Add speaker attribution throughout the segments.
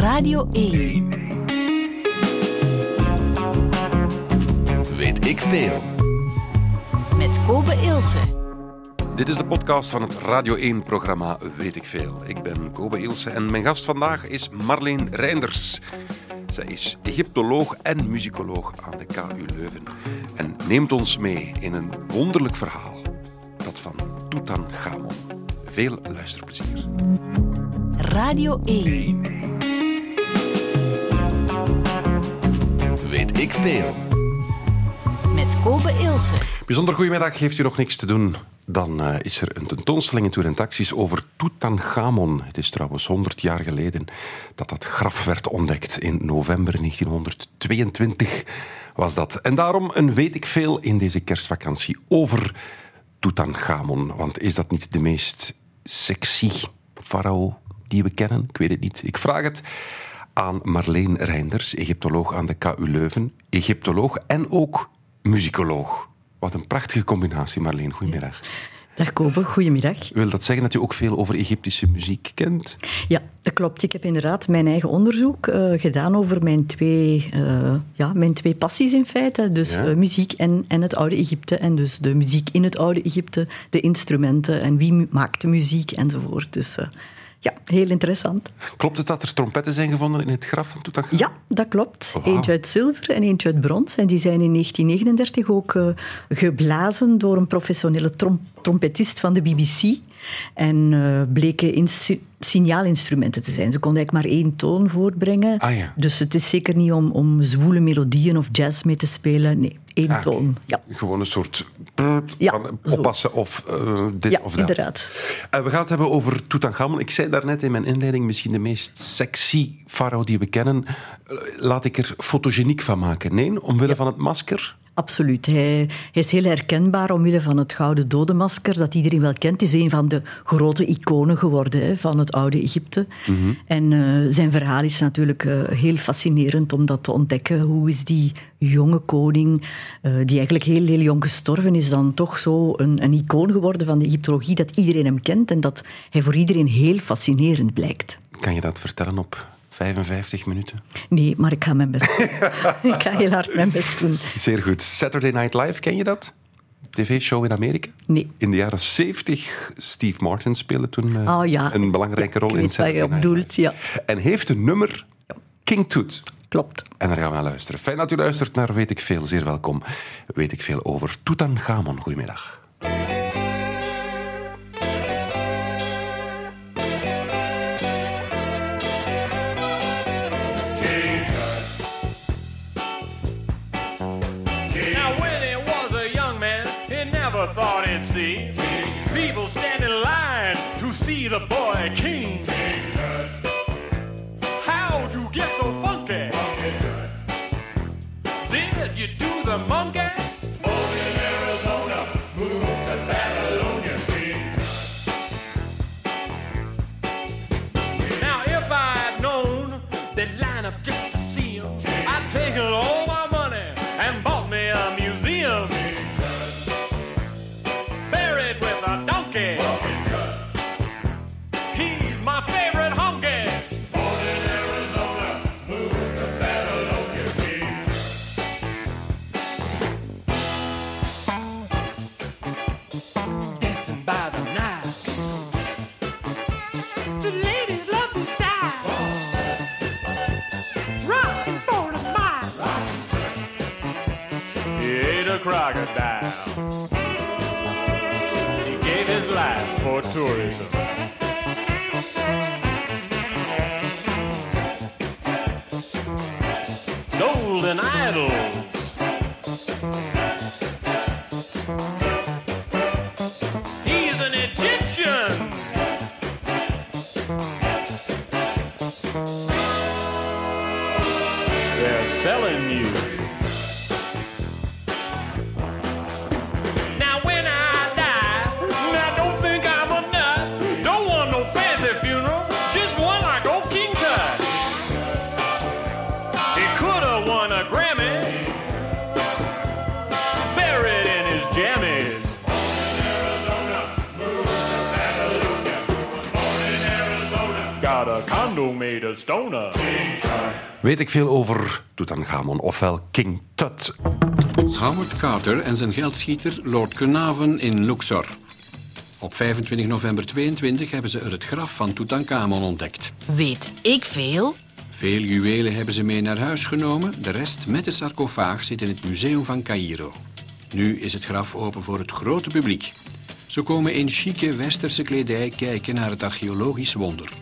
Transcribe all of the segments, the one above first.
Speaker 1: Radio 1.
Speaker 2: Weet ik veel.
Speaker 1: Met Kobe Ilse.
Speaker 2: Dit is de podcast van het Radio 1-programma Weet ik veel. Ik ben Kobe Ilse en mijn gast vandaag is Marleen Reinders. Zij is Egyptoloog en muzikoloog aan de KU Leuven en neemt ons mee in een wonderlijk verhaal. Dat van Tutankhamon. Veel luisterplezier.
Speaker 1: Radio 1.
Speaker 2: Ik veel.
Speaker 1: Met Kobe Ilse.
Speaker 2: Bijzonder goedemiddag. Heeft u nog niks te doen? Dan eh, is er een tentoonstelling in Tour en Taxis over Tutankhamon. Het is trouwens 100 jaar geleden dat dat graf werd ontdekt. In november 1922 was dat. En daarom een weet ik veel in deze kerstvakantie over Tutankhamon. Want is dat niet de meest sexy farao die we kennen? Ik weet het niet. Ik vraag het aan Marleen Reinders, Egyptoloog aan de KU Leuven. Egyptoloog en ook muzikoloog. Wat een prachtige combinatie, Marleen. Goedemiddag.
Speaker 3: Dag Kobe, goedemiddag.
Speaker 2: Wil dat zeggen dat u ook veel over Egyptische muziek kent?
Speaker 3: Ja, dat klopt. Ik heb inderdaad mijn eigen onderzoek uh, gedaan over mijn twee, uh, ja, mijn twee passies in feite. Dus
Speaker 2: Ja.
Speaker 3: uh, muziek en, en het oude Egypte. En dus de muziek in het oude Egypte, de instrumenten en wie mu- maakt de muziek enzovoort. Dus ja, heel interessant.
Speaker 2: Klopt het dat er trompetten zijn gevonden in het graf van?
Speaker 3: Ja, dat klopt.
Speaker 2: Wauw.
Speaker 3: Eentje uit zilver en eentje uit brons. En die zijn in 1939 ook eh, geblazen door een professionele trom- trompetist van de BBC. En eh, bleken instru- signaalinstrumenten te zijn. Ze konden eigenlijk maar één toon voortbrengen.
Speaker 2: Ah, ja.
Speaker 3: Dus het is zeker niet om, om zwoele melodieën of jazz mee te spelen. Nee, één
Speaker 2: Ah,
Speaker 3: toon. Ja.
Speaker 2: Gewoon een soort
Speaker 3: Ja,
Speaker 2: van
Speaker 3: zo.
Speaker 2: oppassen of eh, dit
Speaker 3: Ja,
Speaker 2: of dat.
Speaker 3: inderdaad.
Speaker 2: Eh, we gaan het hebben over Tutankhamon. Ik zei daarnet in mijn inleiding misschien de meest sexy farao die we kennen. Eh, laat ik er fotogeniek van maken. Nee, omwille van het masker.
Speaker 3: Absoluut. Hij, hij is heel herkenbaar omwille van het gouden dodenmasker, dat iedereen wel kent. Is een van de grote iconen geworden hè, van het oude Egypte. En eh, zijn verhaal is natuurlijk eh, heel fascinerend om dat te ontdekken. Hoe is die jonge koning, eh, die eigenlijk heel, heel jong gestorven is, dan toch zo een, een icoon geworden van de Egyptologie, dat iedereen hem kent en dat hij voor iedereen heel fascinerend blijkt.
Speaker 2: Kan je dat vertellen op 55 minuten?
Speaker 3: Nee, maar ik ga mijn best doen. ik ga heel hard mijn best doen.
Speaker 2: Zeer goed. Saturday Night Live, ken je dat? TV-show in Amerika?
Speaker 3: Nee.
Speaker 2: In de jaren 70, Steve Martin speelde toen eh,
Speaker 3: Oh ja.
Speaker 2: een belangrijke rol in Saturday Night Live.
Speaker 3: ja.
Speaker 2: En heeft een nummer King Tut.
Speaker 3: Klopt.
Speaker 2: En daar gaan we naar luisteren. Fijn dat u luistert naar Weet ik Veel. Zeer welkom. Weet ik Veel over Tutankhamon. Goedemiddag.
Speaker 4: The boy king. How'd you get so funky? Did you do the monkey? stories. Got a con Hondo made stoner.
Speaker 2: Weet ik veel over Tutankhamon, ofwel King Tut.
Speaker 5: Howard Carter en zijn geldschieter Lord Carnarvon in Luxor. Op 25 november 22 hebben ze er het graf van Tutankhamon ontdekt.
Speaker 1: Weet ik veel?
Speaker 5: Veel juwelen hebben ze mee naar huis genomen. De rest met de sarcofaag zit in het museum van Cairo. Nu is het graf open voor het grote publiek. Ze komen in chique westerse kledij kijken naar het archeologisch wonder.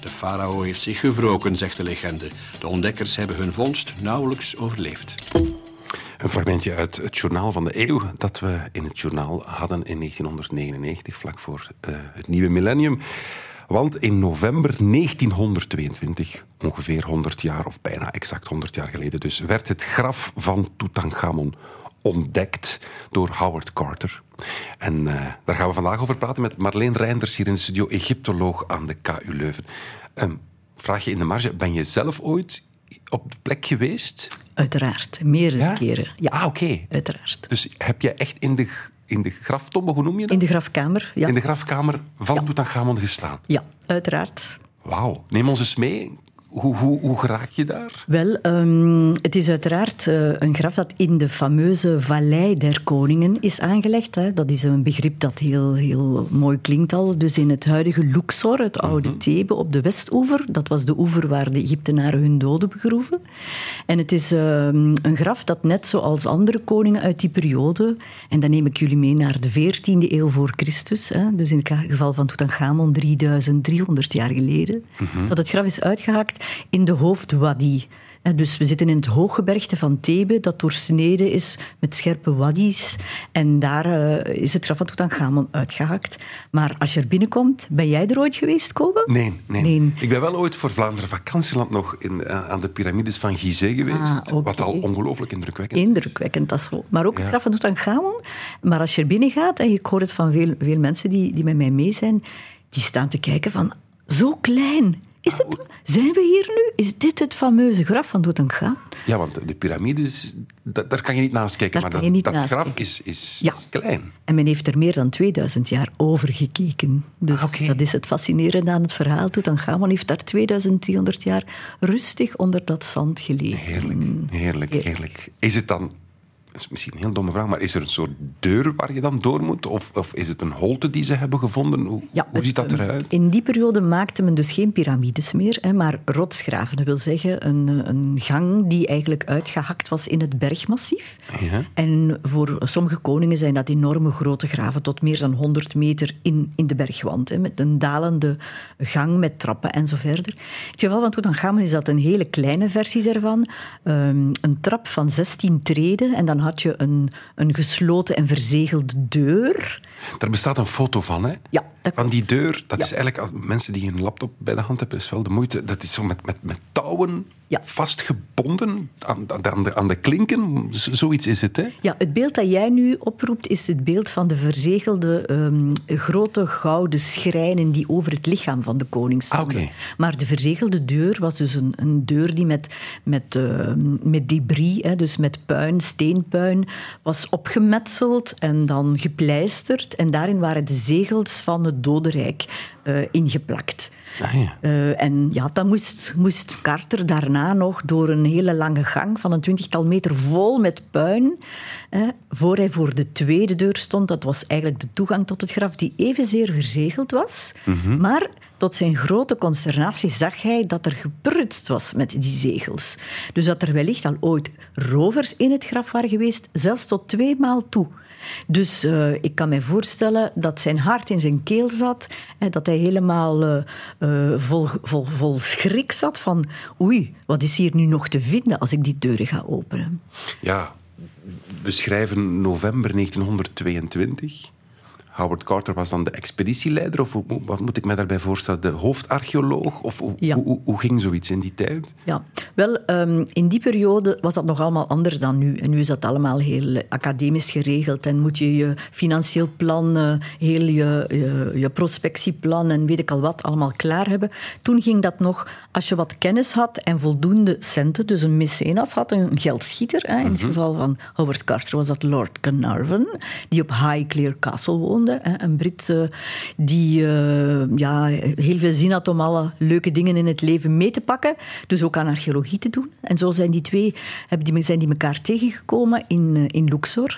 Speaker 5: De farao heeft zich gewroken, zegt de legende. De ontdekkers hebben hun vondst nauwelijks overleefd.
Speaker 2: Een fragmentje uit het journaal van de eeuw dat we in het journaal hadden in 1999, vlak voor eh, het nieuwe millennium. Want in november 1922, ongeveer 100 jaar, of bijna exact 100 jaar geleden dus, werd het graf van Tutankhamon ontdekt door Howard Carter. En eh, daar gaan we vandaag over praten met Marleen Reinders hier in de studio, Egyptoloog aan de KU Leuven. Um, vraag je in de marge, ben je zelf ooit op de plek geweest?
Speaker 3: Uiteraard, meerdere
Speaker 2: Ja?
Speaker 3: keren. Ja,
Speaker 2: Ah, oké.
Speaker 3: uiteraard.
Speaker 2: Dus heb je echt in de, in de graftombe, hoe noem je dat?
Speaker 3: In de grafkamer, ja.
Speaker 2: In de grafkamer van
Speaker 3: Ja.
Speaker 2: Tutankhamon gestaan.
Speaker 3: Ja, uiteraard.
Speaker 2: Wauw. Neem ons eens mee. Hoe, hoe, hoe geraak je daar?
Speaker 3: Wel, ehm, het is uiteraard eh, een graf dat in de fameuze Vallei der Koningen is aangelegd. Hè. Dat is een begrip dat heel, heel mooi klinkt al. Dus in het huidige Luxor, het oude Thebe op de Westoever. Dat was de oever waar de Egyptenaren hun doden begroeven. En het is ehm, een graf dat net zoals andere koningen uit die periode... En dan neem ik jullie mee naar de 14e eeuw voor Christus. Hè. Dus in het geval van Tutankhamon 3300 jaar geleden. Dat het graf is in de hoofdwadi. Eh, Dus we zitten in het hooggebergte van Thebe, dat doorsneden is met scherpe waddies. En daar eh, is het graf van Tutankhamon uitgehakt. Maar als je er binnenkomt, ben jij er ooit geweest, Kobe?
Speaker 2: Nee, nee.
Speaker 3: Nee.
Speaker 2: Ik ben wel ooit voor Vlaanderen vakantieland nog in, eh, aan de piramides van Gizeh geweest.
Speaker 3: Ah.
Speaker 2: Wat al ongelooflijk indrukwekkend is.
Speaker 3: Indrukwekkend, dat is zo. Maar ook het
Speaker 2: Ja.
Speaker 3: graf van Tutankhamon. Maar als je er binnen gaat, en ik hoor het van veel, veel mensen die, die met mij mee zijn, die staan te kijken van, zo klein. Is het, zijn we hier nu? Is dit het fameuze graf van Tutankhamon?
Speaker 2: Ja, want de piramides, da- daar kan je niet naast kijken.
Speaker 3: Daar
Speaker 2: maar dat, dat graf
Speaker 3: kijken.
Speaker 2: is, is
Speaker 3: Ja.
Speaker 2: klein.
Speaker 3: En men heeft er meer dan 2000 jaar over gekeken. Dus
Speaker 2: Ah,
Speaker 3: dat is het fascinerende aan het verhaal. Tutankhamon heeft daar 2300 jaar rustig onder dat zand gelegen.
Speaker 2: Heerlijk, heerlijk, heerlijk. Is het dan, dat is misschien een heel domme vraag, maar is er een soort deur waar je dan door moet? Of, of is het een holte die ze hebben gevonden? Hoe, hoe ziet dat
Speaker 3: eh,
Speaker 2: eruit?
Speaker 3: In die periode maakte men dus geen piramides meer, hè, maar rotsgraven. Dat wil zeggen een, eh, een gang die eigenlijk uitgehakt was in het bergmassief.
Speaker 2: Ja.
Speaker 3: En voor sommige koningen zijn dat enorme grote graven, tot meer dan 100 meter in, in de bergwand. Hè, met een dalende gang met trappen en zo verder. In het geval van Tutankhamon is dat een hele kleine versie daarvan. Ehm, een trap van 16 treden en dan had je een, een gesloten en verzegelde deur.
Speaker 2: Er bestaat een foto van, hè?
Speaker 3: Ja, dat
Speaker 2: Van die deur, dat
Speaker 3: Ja.
Speaker 2: is eigenlijk, als mensen die een laptop bij de hand hebben, is wel de moeite. Dat is zo met, met, met touwen
Speaker 3: Ja.
Speaker 2: vastgebonden aan, aan, de, aan de klinken. Z- zoiets is het, hè?
Speaker 3: Ja, het beeld dat jij nu oproept is het beeld van de verzegelde ehm, grote gouden schrijnen die over het lichaam van de koning stonden.
Speaker 2: Ah, oké.
Speaker 3: Maar de verzegelde deur was dus een, een deur die met, met, ehm, met debris, hè, dus met puin, steenpuin, was opgemetseld en dan gepleisterd. En daarin waren de zegels van het dodenrijk eh, ingeplakt.
Speaker 2: Ah, ja.
Speaker 3: Eh, en ja, dan moest, moest Carter daarna nog door een hele lange gang van een twintigtal meter vol met puin, eh, voor hij voor de tweede deur stond. Dat was eigenlijk de toegang tot het graf, die evenzeer verzegeld was. Maar tot zijn grote consternatie zag hij dat er geprutst was met die zegels. Dus dat er wellicht al ooit rovers in het graf waren geweest, zelfs tot twee maal toe. Dus eh, ik kan me voorstellen dat zijn hart in zijn keel zat. En dat hij helemaal eh, eh, vol, vol, vol schrik zat van... Oei, wat is hier nu nog te vinden als ik die deuren ga openen?
Speaker 2: Ja, we schrijven november 1922. Howard Carter was dan de expeditieleider, of hoe, wat moet ik me daarbij voorstellen? De hoofdarcheoloog? Of hoe,
Speaker 3: Ja.
Speaker 2: hoe, hoe, hoe ging zoiets in die tijd?
Speaker 3: Ja, wel, ehm, in die periode was dat nog allemaal anders dan nu. En nu is dat allemaal heel eh, academisch geregeld. En moet je je financieel plan, eh, heel je, je, je prospectieplan en weet ik al wat allemaal klaar hebben. Toen ging dat nog, als je wat kennis had en voldoende centen, dus een mecenas had, een geldschieter. Hè, in het geval van Howard Carter was dat Lord Carnarvon, die op Highclere Castle woonde. Een Brit eh, die eh, ja, heel veel zin had om alle leuke dingen in het leven mee te pakken. Dus ook aan archeologie te doen. En zo zijn die twee hebben die, zijn die elkaar tegengekomen in, eh, in Luxor,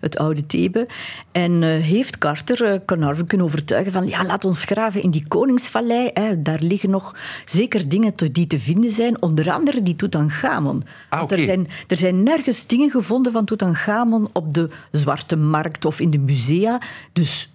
Speaker 3: het oude Thebe. En heeft Carter Carnarvon kunnen overtuigen van ja, laat ons graven in die koningsvallei. Daar liggen nog zeker dingen die te vinden zijn. Onder andere die Tutankhamon.
Speaker 2: Ah,
Speaker 3: er, zijn, er zijn nergens dingen gevonden van Tutankhamon op de Zwarte Markt of in de musea. Dus ja,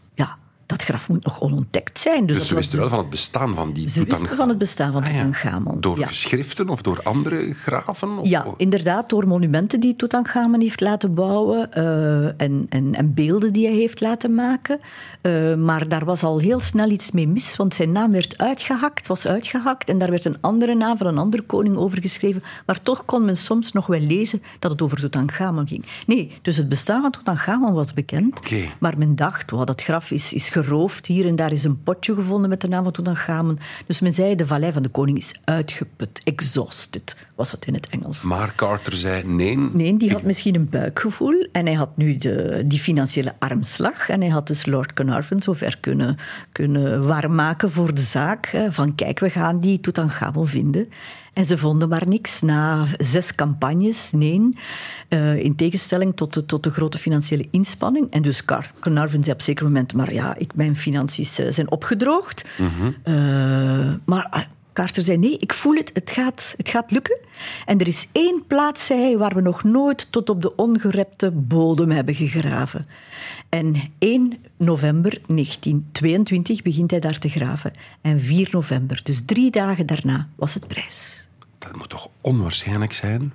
Speaker 3: dat graf moet nog onontdekt zijn. Dus,
Speaker 2: Dus ze wisten wel van het bestaan van die
Speaker 3: Ze wisten van het bestaan van
Speaker 2: Ah, ja.
Speaker 3: Tutankhamon.
Speaker 2: Door
Speaker 3: ja.
Speaker 2: geschriften of door andere graven? Of-
Speaker 3: Ja, inderdaad, door monumenten die Tutankhamon heeft laten bouwen eh, en, en, en beelden die hij heeft laten maken. Eh, maar daar was al heel snel iets mee mis, want zijn naam werd uitgehakt, was uitgehakt en daar werd een andere naam van een andere koning over geschreven. Maar toch kon men soms nog wel lezen dat het over Tutankhamon ging. Nee, dus het bestaan van Tutankhamon was bekend, maar men dacht, wow, dat graf is, is Hier en daar is een potje gevonden met de naam van Tutankhamon. Dus men zei, de vallei van de koning is uitgeput, exhausted, was het in het Engels.
Speaker 2: Maar Carter zei nee.
Speaker 3: Nee, die had misschien een buikgevoel en hij had nu de, die financiële armslag. En hij had dus Lord Carnarvon zover kunnen, kunnen waarmaken voor de zaak. Van kijk, we gaan die Tutankhamon vinden. En ze vonden maar niks. Na zes campagnes, nee. eh, in tegenstelling tot de, tot de grote financiële inspanning. En dus Car- Carnarvon zei op een zeker moment... maar ja, ik, mijn financiën eh, zijn opgedroogd. Eh, maar... Carter zei, nee, ik voel het, het gaat, het gaat lukken. En er is één plaats, zei hij, waar we nog nooit tot op de ongerepte bodem hebben gegraven. En 1 november 1922 begint hij daar te graven. En 4 november, dus drie dagen daarna, was het prijs.
Speaker 2: Dat moet toch onwaarschijnlijk zijn?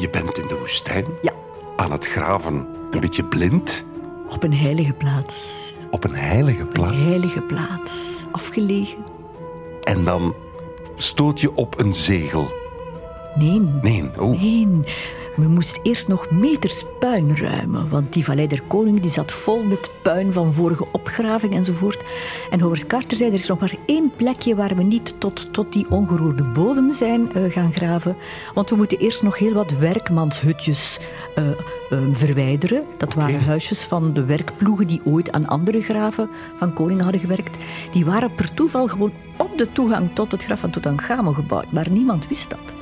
Speaker 2: Je bent in de woestijn,
Speaker 3: Ja,
Speaker 2: aan het graven, een beetje blind,
Speaker 3: op een heilige plaats.
Speaker 2: op een heilige
Speaker 3: Een
Speaker 2: plaats.
Speaker 3: heilige plaats, afgelegen.
Speaker 2: En dan stoot je op een zegel.
Speaker 3: Nee,
Speaker 2: Nee, oh.
Speaker 3: Nee, men moest eerst nog meters puin ruimen, want die Vallei der Koning die zat vol met puin van vorige opgraving enzovoort. En Howard Carter zei, er is nog maar één plekje waar we niet tot, tot die ongeroerde bodem zijn eh, gaan graven, want we moeten eerst nog heel wat werkmanshutjes eh, eh, verwijderen. Dat waren huisjes van de werkploegen die ooit aan andere graven van koningen hadden gewerkt. Die waren per toeval gewoon op de toegang tot het graf van Tutankhamon gebouwd, maar niemand wist dat.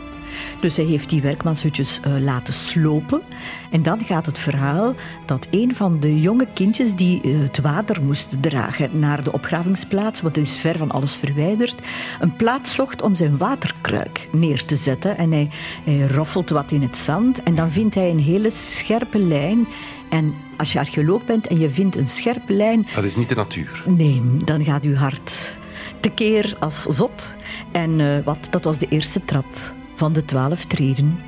Speaker 3: Dus hij heeft die werkmanshutjes eh, laten slopen. En dan gaat het verhaal dat een van de jonge kindjes die eh, het water moest dragen naar de opgravingsplaats, want het is ver van alles verwijderd, een plaats zocht om zijn waterkruik neer te zetten. En hij, hij roffelt wat in het zand en dan vindt hij een hele scherpe lijn. En als je archeoloog bent en je vindt een scherpe lijn,
Speaker 2: Dat is niet de natuur.
Speaker 3: Nee, dan gaat uw hart tekeer als zot. En eh, wat, dat was de eerste trap van de twaalf treden.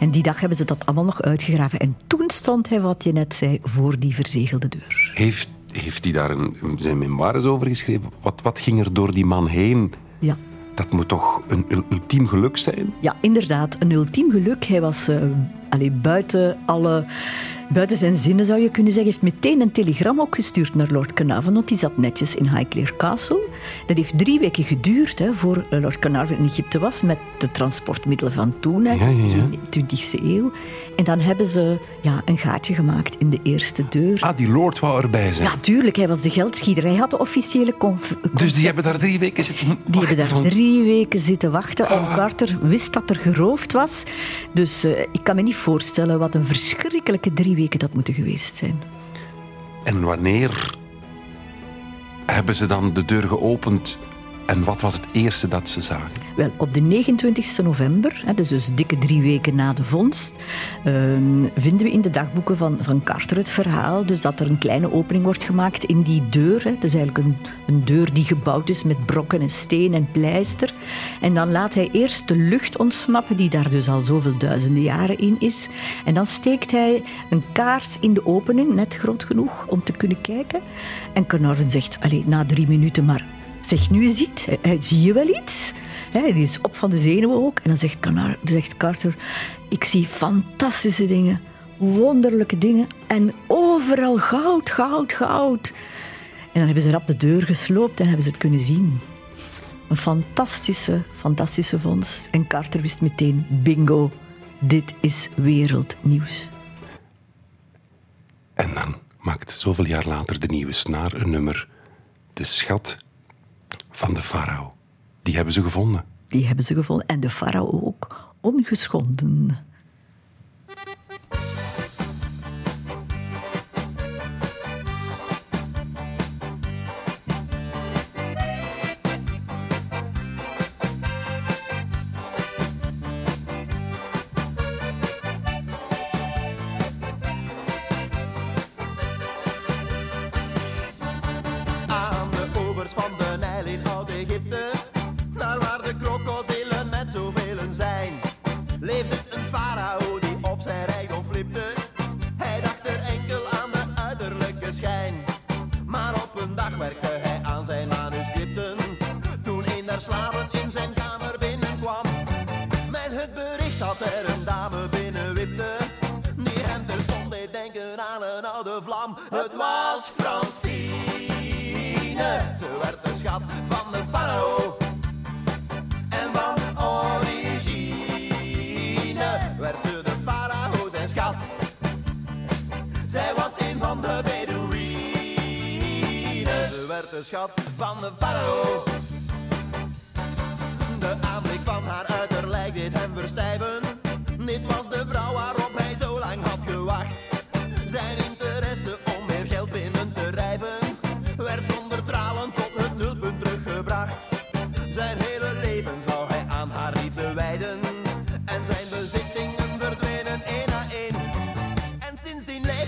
Speaker 3: En die dag hebben ze dat allemaal nog uitgegraven. En toen stond hij, wat je net zei, voor die verzegelde deur.
Speaker 2: Heeft, heeft hij daar een, zijn memoires over geschreven? Wat, wat ging er door die man heen?
Speaker 3: Ja.
Speaker 2: Dat moet toch een ul- ultiem geluk zijn?
Speaker 3: Ja, inderdaad, een ultiem geluk. Hij was allee, buiten, alle, buiten zijn zinnen, zou je kunnen zeggen. Heeft meteen een telegram ook gestuurd naar Lord Carnarvon, want die zat netjes in Highclere Castle. Dat heeft drie weken geduurd hè, voor eh, Lord Carnarvon in Egypte was, met de transportmiddelen van toen, hè,
Speaker 2: Ja, ja, ja.
Speaker 3: in de 20e eeuw. En dan hebben ze ja, een gaatje gemaakt in de eerste deur.
Speaker 2: Ah, die lord wou erbij zijn.
Speaker 3: Ja, tuurlijk, hij was de geldschieter. Hij had de officiële conf-
Speaker 2: dus die hebben daar drie weken zitten
Speaker 3: die
Speaker 2: wachten
Speaker 3: hebben daar drie weken zitten wachten.
Speaker 2: Ah.
Speaker 3: Carter wist dat er geroofd was. Dus eh, ik kan me niet voorstellen wat een verschrikkelijke drie weken dat moeten geweest zijn.
Speaker 2: En wanneer hebben ze dan de deur geopend? En wat was het eerste dat ze zagen?
Speaker 3: Wel, op de 29 november, dus, dus dikke drie weken na de vondst, ehm, vinden we in de dagboeken van, van Carter het verhaal dus dat er een kleine opening wordt gemaakt in die deur. Het is eigenlijk een, een deur die gebouwd is met brokken en steen en pleister. En dan laat hij eerst de lucht ontsnappen, die daar dus al zoveel duizenden jaren in is. En dan steekt hij een kaars in de opening, net groot genoeg om te kunnen kijken. En Carnarvon zegt, allee, na drie minuten, maar zeg nu iets, Eh, eh, zie je wel iets? Die is op van de zenuwen ook. En dan zegt, zegt Carter, ik zie fantastische dingen, wonderlijke dingen en overal goud, goud, goud. En dan hebben ze rap de deur gesloopt en hebben ze het kunnen zien. Een fantastische, fantastische vondst. En Carter wist meteen, bingo, dit is wereldnieuws.
Speaker 2: En dan, maakt zoveel jaar later de nieuwe snaar een nummer. De schat van de farao. Die hebben ze gevonden.
Speaker 3: Die hebben ze gevonden. En de farao ook ongeschonden.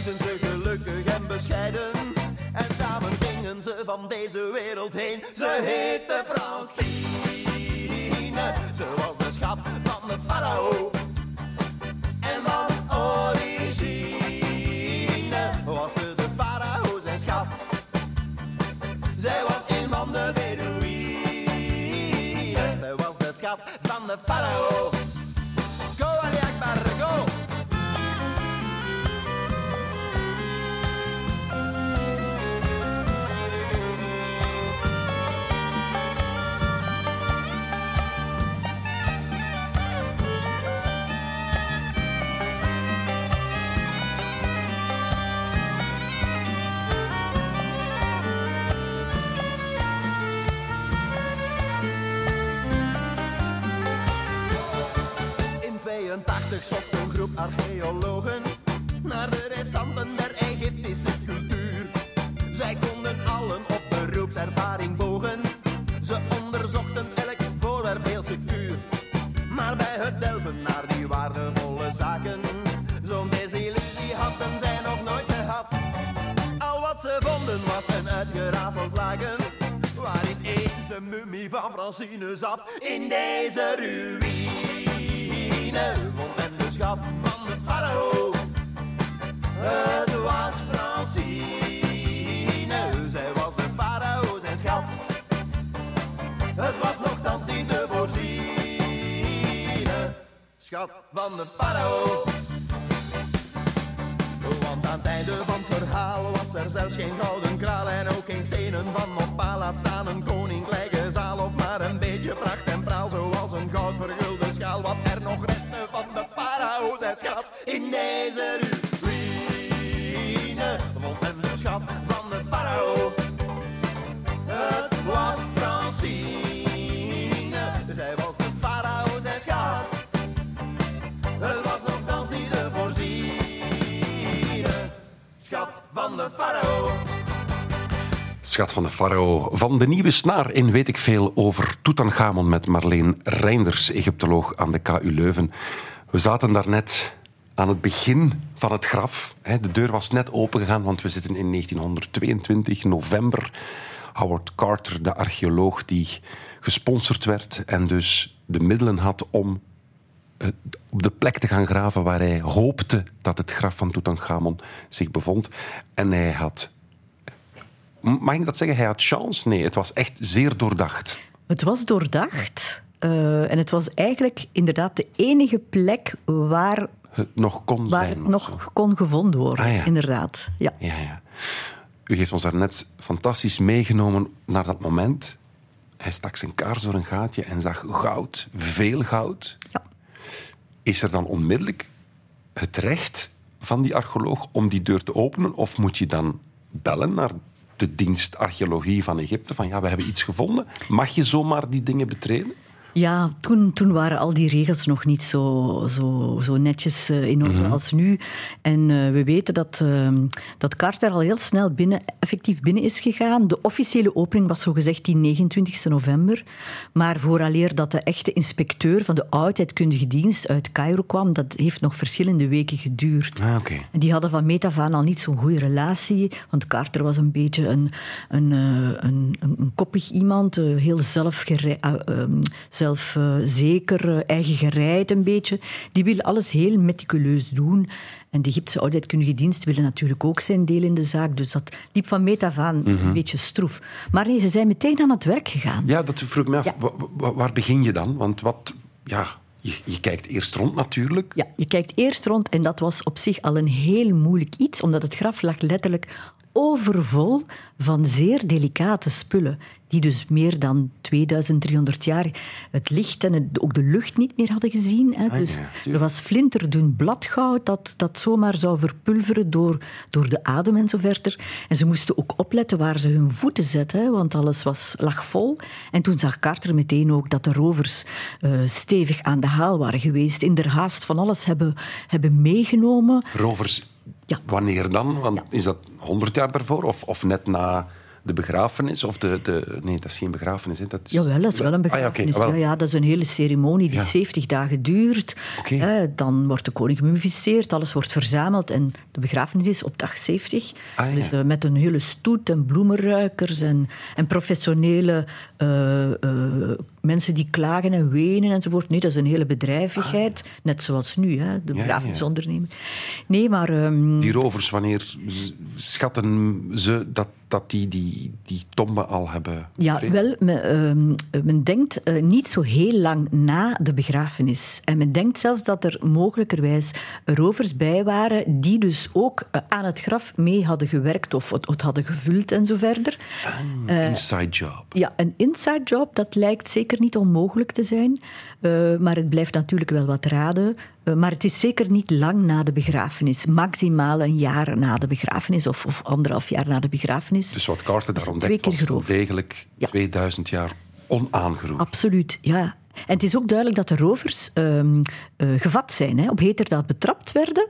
Speaker 6: Leefden ze gelukkig en bescheiden. En samen gingen ze van deze wereld heen. Ze heette Francine. Ze was de schat van de farao. En van origine was ze de farao zijn schat. Zij was een van de Bedouinen. Zij was de schat van de farao. 82 zocht een groep archeologen naar de restanten der Egyptische cultuur. Zij konden allen op beroepservaring bogen. Ze onderzochten elk voorwerp heel secuur. Maar bij het delven naar die waardevolle zaken, zo'n desillusie hadden zij nog nooit gehad. Al wat ze vonden was een uitgerafeld laken, waarin eens de mummie van Francine zat. In deze ruïne schat van de farao. Het was Francine, zij was de farao zijn schat. Het was nogthans niet te voorzien. Schat van de farao. Want aan het einde van het verhaal was er zelfs geen gouden kraal en ook geen stenen van oppaal. Laat staan een koninklijke zaal of maar een beetje pracht en praal. Zoals een goudvergulde schaal. Wat er nog restte van de in deze ruïne. Vond men de schat van de farao. Het was Francine. Zij was de farao zijn schat. Het was nogthans niet te voorzien. Schat van de farao.
Speaker 2: Schat van de farao. Van de nieuwe snaar in weet ik veel over Tutankhamon met Marleen Reinders, Egyptoloog aan de KU Leuven. We zaten daarnet aan het begin van het graf. De deur was net opengegaan, want we zitten in 1922, november. Howard Carter, de archeoloog die gesponsord werd en dus de middelen had om eh, op de plek te gaan graven waar hij hoopte dat het graf van Tutankhamon zich bevond. En hij had... Mag ik dat zeggen? Hij had chance? Nee, het was echt zeer doordacht.
Speaker 3: Het was doordacht. Eh, en het was eigenlijk inderdaad de enige plek waar,
Speaker 2: Het nog kon
Speaker 3: waar
Speaker 2: zijn.
Speaker 3: het nog
Speaker 2: zo.
Speaker 3: kon gevonden worden.
Speaker 2: Ah, ja.
Speaker 3: Inderdaad. Ja.
Speaker 2: Ja, ja. U heeft ons daarnet fantastisch meegenomen naar dat moment. Hij stak zijn kaars door een gaatje en zag goud, veel goud.
Speaker 3: Ja.
Speaker 2: Is er dan onmiddellijk het recht van die archeoloog om die deur te openen? Of moet je dan bellen naar de dienst archeologie van Egypte? Van ja, we hebben iets gevonden. Mag je zomaar die dingen betreden?
Speaker 3: Ja, toen, toen waren al die regels nog niet zo, zo, zo netjes uh, in orde als nu. En uh, we weten dat, uh, dat Carter al heel snel binnen, effectief binnen is gegaan. De officiële opening was zogezegd die 29 november. Maar vooraleer dat de echte inspecteur van de oudheidkundige dienst uit Cairo kwam, dat heeft nog verschillende weken geduurd.
Speaker 2: Ah, okay.
Speaker 3: En die hadden van meet af aan al niet zo'n goede relatie. Want Carter was een beetje een, een, een, een, een koppig iemand, heel zelfgerij zelfzeker, uh, eigen gereid een beetje. Die wil alles heel meticuleus doen. En de Egyptische oudheidkundige dienst wilde natuurlijk ook zijn deel in de zaak. Dus dat liep van meet af aan een beetje stroef. Maar nee, ze zijn meteen aan het werk gegaan.
Speaker 2: Ja, dat vroeg me af. Ja. Waar, waar begin je dan? Want wat... Ja, je, je, kijkt eerst rond natuurlijk.
Speaker 3: Ja, je kijkt eerst rond en dat was op zich al een heel moeilijk iets, omdat het graf lag letterlijk overvol van zeer delicate spullen, die dus meer dan 2300 jaar het licht en het, ook de lucht niet meer hadden gezien. Hè. Dus er was flinterdun bladgoud dat, dat zomaar zou verpulveren door, door de adem en zo verder. En ze moesten ook opletten waar ze hun voeten zetten, hè, want alles was, lag vol. En toen zag Carter meteen ook dat de rovers uh, stevig aan de haal waren geweest, in der haast van alles hebben, hebben meegenomen.
Speaker 2: Rovers ja. Wanneer dan? Want ja. Is dat 100 jaar daarvoor of, of net na de begrafenis? Of de, de, nee, dat is geen begrafenis. Hè? Dat is...
Speaker 3: Jawel, dat is wel een begrafenis. Ah, ja, okay. ja, dat is een hele ceremonie die ja. 70 dagen duurt.
Speaker 2: Okay.
Speaker 3: Eh, dan wordt de koning gemummificeerd, alles wordt verzameld en de begrafenis is op dag 70.
Speaker 2: Ah,
Speaker 3: dus uh, met een hele stoet en bloemenruikers en, en professionele uh, mensen die klagen en wenen enzovoort. Nee, dat is een hele bedrijvigheid, ah, net zoals nu, hè, de begrafenisondernemer. Nee, maar... Um...
Speaker 2: Die rovers, wanneer schatten ze dat dat die, die die tombe al hebben
Speaker 3: Ja, wel, men, uh, men denkt uh, niet zo heel lang na de begrafenis. En men denkt zelfs dat er mogelijkerwijs rovers bij waren die dus ook uh, aan het graf mee hadden gewerkt of het, het hadden gevuld en zo verder.
Speaker 2: Een inside job.
Speaker 3: Ja, een inside job, dat lijkt zeker niet onmogelijk te zijn. maar het blijft natuurlijk wel wat raden. Maar het is zeker niet lang na de begrafenis. Maximaal een jaar na de begrafenis of, of anderhalf jaar na de begrafenis.
Speaker 2: Dus wat Carter daar ontdekt was wel degelijk ja. 2000 jaar onaangeroepen.
Speaker 3: Absoluut, ja. En het is ook duidelijk dat de rovers um, uh, gevat zijn, hè, op heterdaad betrapt werden.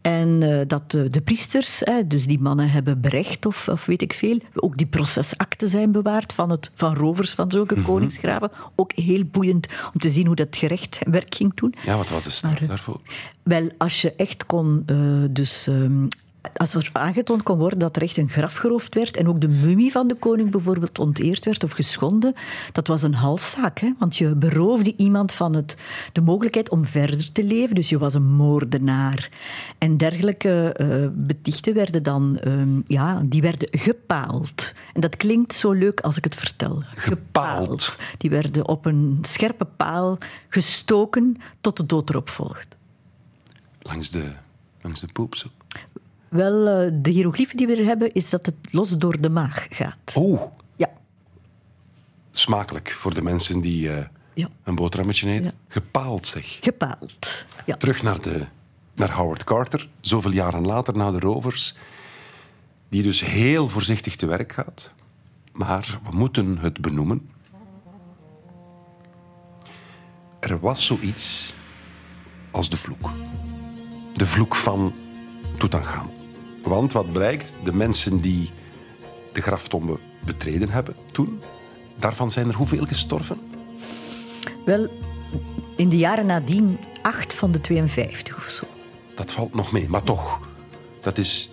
Speaker 3: En uh, dat de priesters, hè, dus die mannen hebben berecht of, of, weet ik veel, ook die procesakten zijn bewaard van, het, van rovers van zulke mm -hmm. koningsgraven. Ook heel boeiend om te zien hoe dat gerecht werk ging doen.
Speaker 2: Ja, wat was de straf
Speaker 3: maar,
Speaker 2: daarvoor?
Speaker 3: Wel, als je echt kon dus... Um, als er aangetoond kon worden dat er echt een graf geroofd werd en ook de mummie van de koning bijvoorbeeld onteerd werd of geschonden, dat was een halszaak. Hè? Want je beroofde iemand van het, de mogelijkheid om verder te leven. Dus je was een moordenaar. En dergelijke uh, betichten werden dan um, ja, die werden gepaald. En dat klinkt zo leuk als ik het vertel.
Speaker 2: Gepaald. gepaald.
Speaker 3: Die werden op een scherpe paal gestoken tot de dood erop volgt.
Speaker 2: Langs de, langs de poep zo.
Speaker 3: Wel, de hieroglyphen die we er hebben, is dat het los door de maag gaat.
Speaker 2: Oh.
Speaker 3: Ja.
Speaker 2: Smakelijk voor de mensen die uh, ja. een boterhammetje eten. Ja. Gepaald, zeg.
Speaker 3: Gepaald, ja.
Speaker 2: Terug naar, de, naar Howard Carter, zoveel jaren later, na de rovers. Die dus heel voorzichtig te werk gaat. Maar we moeten het benoemen. Er was zoiets als de vloek. De vloek van Tutankhamon. Want wat blijkt, de mensen die de graftombe betreden hebben toen, daarvan zijn er hoeveel gestorven?
Speaker 3: Wel, in de jaren nadien acht van de 52 of zo.
Speaker 2: Dat valt nog mee, maar toch. Dat is,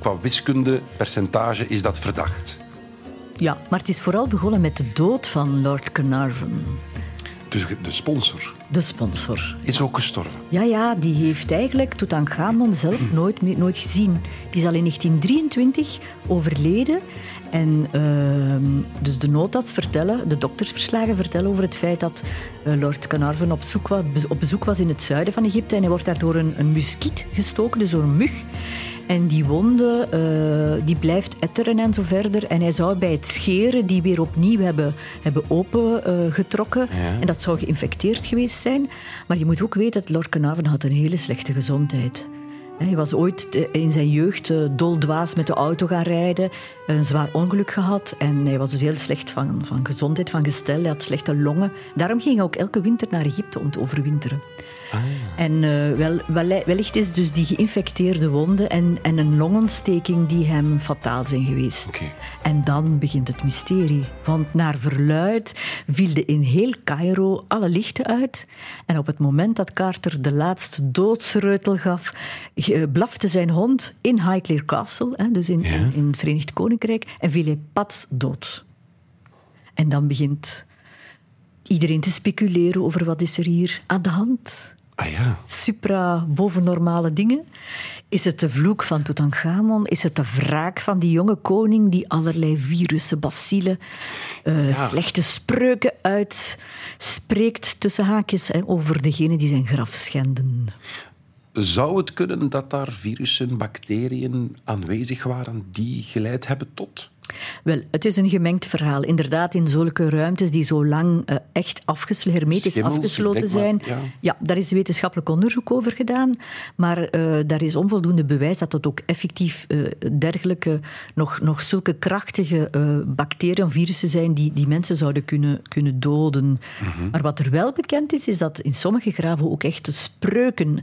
Speaker 2: qua wiskunde, percentage, is dat verdacht.
Speaker 3: Ja, maar het is vooral begonnen met de dood van Lord Carnarvon.
Speaker 2: Dus de sponsor?
Speaker 3: De sponsor.
Speaker 2: Is ook gestorven?
Speaker 3: Ja, ja, die heeft eigenlijk Tutankhamon zelf nooit, nooit gezien. Die is al in 1923 overleden. En uh, dus de notas vertellen, de doktersverslagen vertellen over het feit dat uh, Lord Carnarvon op, zoek was, op bezoek was in het zuiden van Egypte. En hij wordt daar door een, een muskiet gestoken, dus door een mug. En die wonde uh, die blijft etteren en zo verder. En hij zou bij het scheren die weer opnieuw hebben, hebben opengetrokken.
Speaker 2: Uh, ja.
Speaker 3: En dat zou geïnfecteerd geweest zijn. Maar je moet ook weten dat Lord Carnarvon had een hele slechte gezondheid. Hij was ooit eh, in zijn jeugd eh, doldwaas met de auto gaan rijden, een zwaar ongeluk gehad en hij was dus heel slecht van, van gezondheid, van gestel. Hij had slechte longen. Daarom ging hij ook elke winter naar Egypte om te overwinteren. En eh, wel, wel- wellicht is dus die geïnfecteerde wonden en, en een longontsteking die hem fataal zijn geweest.
Speaker 2: Oké.
Speaker 3: En dan begint het mysterie. Want naar verluid vielden in heel Cairo alle lichten uit. En op het moment dat Carter de laatste doodsreutel gaf, eh, blafte zijn hond in Highclere Castle, hè, dus in, in, in het Verenigd Koninkrijk, en viel hij pats dood. En dan begint iedereen te speculeren over wat is er hier aan de hand
Speaker 2: Ah ja.
Speaker 3: supra bovennormale dingen? Is het de vloek van Tutankhamon? Is het de wraak van die jonge koning die allerlei virussen, bacillen, eh,
Speaker 2: Ja.
Speaker 3: slechte spreuken uitspreekt tussen haakjes hè, over degene die zijn graf schenden?
Speaker 2: Zou het kunnen dat daar virussen, bacteriën aanwezig waren die geleid hebben tot?
Speaker 3: Wel, het is een gemengd verhaal. Inderdaad, in zulke ruimtes die zo lang eh, echt afgesl- hermetisch
Speaker 2: Schimmels,
Speaker 3: afgesloten zijn.
Speaker 2: maar, ja.
Speaker 3: Ja, daar is wetenschappelijk onderzoek over gedaan. Maar eh, daar is onvoldoende bewijs dat het ook effectief eh, dergelijke, nog, nog zulke krachtige bacteriën of virussen zijn die, die mensen zouden kunnen, kunnen doden.
Speaker 2: Mhm.
Speaker 3: Maar wat er wel bekend is, is dat in sommige graven ook echte spreuken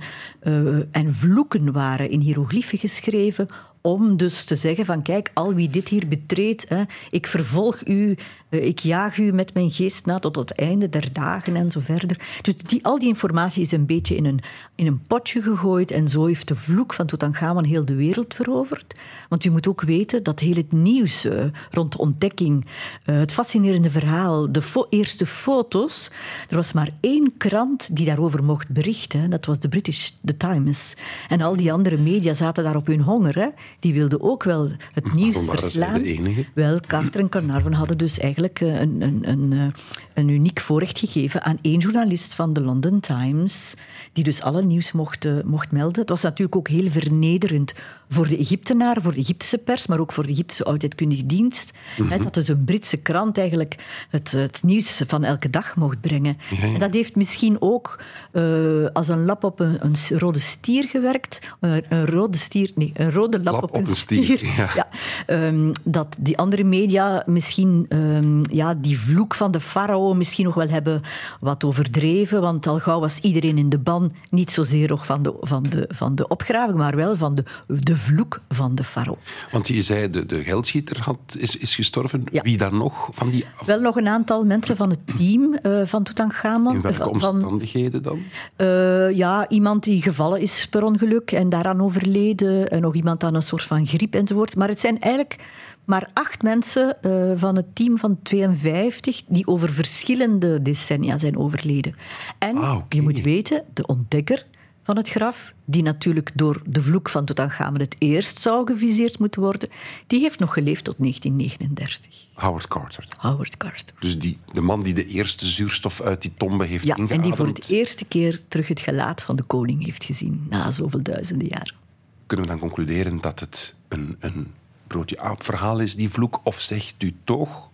Speaker 3: en vloeken waren in hiërogliefen geschreven om dus te zeggen van kijk, al wie dit hier betreedt, hè, ik vervolg u, eh, ik jaag u met mijn geest na tot het einde der dagen en zo verder. Dus die, al die informatie is een beetje in een, in een potje gegooid en zo heeft de vloek van Tutankhamon heel de wereld veroverd. Want je moet ook weten dat heel het nieuws eh, rond de ontdekking, eh, het fascinerende verhaal, de eerste foto's, er was maar één krant die daarover mocht berichten, dat was de British The Times. En al die andere media zaten daar op hun honger. Hè. Die wilden ook wel het nieuws verslaan.
Speaker 2: de enige?
Speaker 3: Wel, Carter en Carnarvon hadden dus eigenlijk eh, een, een, een, eh, een uniek voorrecht gegeven aan één journalist van de London Times, die dus alle nieuws mocht, eh, mocht melden. Het was natuurlijk ook heel vernederend voor de Egyptenaren, voor de Egyptische pers, maar ook voor de Egyptische oudheidkundige dienst, hè, dat dus een Britse krant eigenlijk het, het nieuws van elke dag mocht brengen. En dat heeft misschien ook als een lap op een, een rode stier gewerkt. Een rode stier, nee, een rode lap, op, een stier.
Speaker 2: ja.
Speaker 3: Ehm, dat die andere media misschien ehm, ja, die vloek van de farao misschien nog wel hebben wat overdreven. Want al gauw was iedereen in de ban. Niet zozeer nog van de, van de, van de opgraving, maar wel van de, de vloek van de farao.
Speaker 2: Want je zei, de, de geldschieter had, is, is gestorven.
Speaker 3: Ja.
Speaker 2: Wie dan nog? Van die,
Speaker 3: Wel nog een aantal mensen van het team eh, van Tutankhamon.
Speaker 2: in welke
Speaker 3: Van- van,
Speaker 2: omstandigheden dan?
Speaker 3: Eh, ja, iemand die gevallen is per ongeluk en daaraan overleden. En nog iemand aan een soort van griep enzovoort. Maar het zijn eigenlijk maar acht mensen eh, van het team van 52 die over verschillende decennia zijn overleden. En
Speaker 2: Ah,
Speaker 3: je moet weten, de ontdekker van het graf, die natuurlijk door de vloek van Tutankhamon het eerst zou geviseerd moeten worden, die heeft nog geleefd tot 1939.
Speaker 2: Howard Carter.
Speaker 3: Howard Carter.
Speaker 2: Dus die, de man die de eerste zuurstof uit die tombe heeft
Speaker 3: Ja,
Speaker 2: ingeademd.
Speaker 3: en die voor het eerste keer terug het gelaat van de koning heeft gezien, na zoveel duizenden jaren.
Speaker 2: Kunnen we dan concluderen dat het een, een broodje aap verhaal is, die vloek? Of zegt u toch,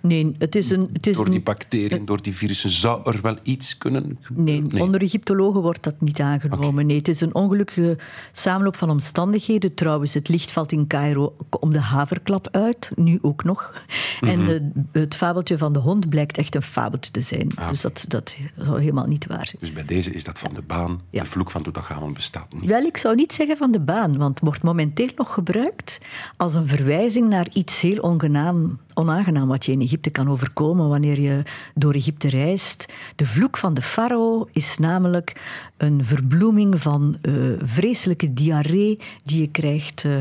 Speaker 3: Nee, het is een... Het is
Speaker 2: door die
Speaker 3: een
Speaker 2: bacteriën, door die virussen, zou er wel iets kunnen gebeuren?
Speaker 3: nee, onder Egyptologen wordt dat niet aangenomen. Nee, het is een ongelukkige samenloop van omstandigheden. Trouwens, het licht valt in Cairo om de haverklap uit, nu ook nog. En eh, het fabeltje van de hond blijkt echt een fabeltje te zijn. Dus dat, dat zou helemaal niet waar zijn.
Speaker 2: Dus bij deze is dat van de baan.
Speaker 3: Ja.
Speaker 2: De vloek van Tutankhamon bestaat niet.
Speaker 3: Wel, ik zou niet zeggen van de baan, want het wordt momenteel nog gebruikt als een verwijzing naar iets heel ongenaam, onaangenaam wat je in Egypte kan overkomen wanneer je door Egypte reist. De vloek van de farao is namelijk een verbloeming van eh, vreselijke diarree die je krijgt eh,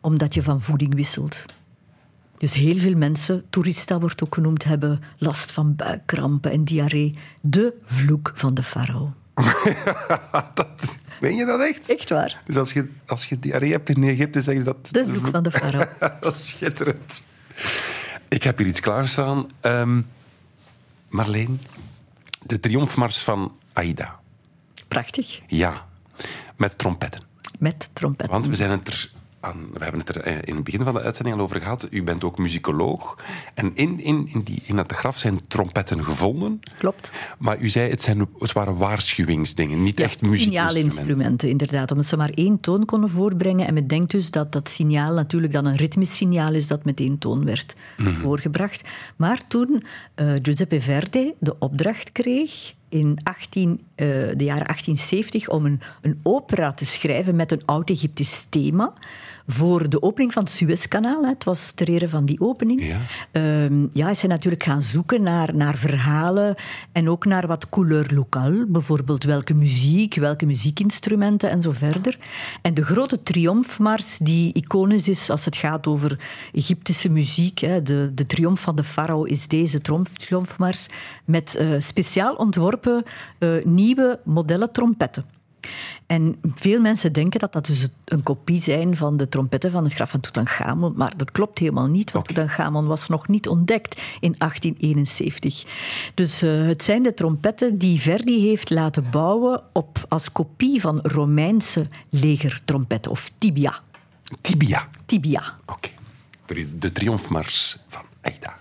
Speaker 3: omdat je van voeding wisselt. Dus heel veel mensen, toerista wordt ook genoemd, hebben last van buikkrampen en diarree. De vloek van de farao.
Speaker 2: dat, meen je dat echt?
Speaker 3: Echt waar.
Speaker 2: Dus als je, als je diarree hebt in Egypte, zeggen ze dat...
Speaker 3: De vloek van de farao.
Speaker 2: dat is schitterend. Ik heb hier iets klaarstaan. Ehm Marleen, de triomfmars van Aida.
Speaker 3: Prachtig.
Speaker 2: Ja, met trompetten.
Speaker 3: Met trompet.
Speaker 2: Want we zijn het er aan, we hebben het er eh, in het begin van de uitzending al over gehad. U bent ook muzikoloog. En in, in, in, die, in dat graf zijn trompetten gevonden.
Speaker 3: klopt.
Speaker 2: Maar u zei, het, zijn, het waren waarschuwingsdingen, niet echt muziekinstrumenten.
Speaker 3: Signaalinstrumenten, inderdaad. Omdat ze maar één toon konden voorbrengen. En men denkt dus dat dat signaal natuurlijk dan een ritmisch signaal is dat met één toon werd voorgebracht. Maar toen eh, Giuseppe Verdi de opdracht kreeg in 18, eh, de jaren 1870 om een, een opera te schrijven met een oud-Egyptisch thema voor de opening van het Suezkanaal. hè. Het was ter ere van die opening.
Speaker 2: Ja.
Speaker 3: Ehm, ja, is hij natuurlijk gaan zoeken naar, naar verhalen en ook naar wat couleur locale. Bijvoorbeeld welke muziek, welke muziekinstrumenten en zo verder. En de grote triomfmars die iconisch is als het gaat over Egyptische muziek. Hè, de, de triomf van de farao is deze triomf- triomfmars met eh, speciaal ontworpen eh, nieuwe modellen trompetten. En veel mensen denken dat dat dus een kopie zijn van de trompetten van het graf van Tutankhamon, maar dat klopt helemaal niet, want Tutankhamon was nog niet ontdekt in 1871. Dus eh, het zijn de trompetten die Verdi heeft laten bouwen op, als kopie van Romeinse legertrompetten, of tibia.
Speaker 2: Tibia.
Speaker 3: Tibia.
Speaker 2: Oké. De- De triomfmars van Aida.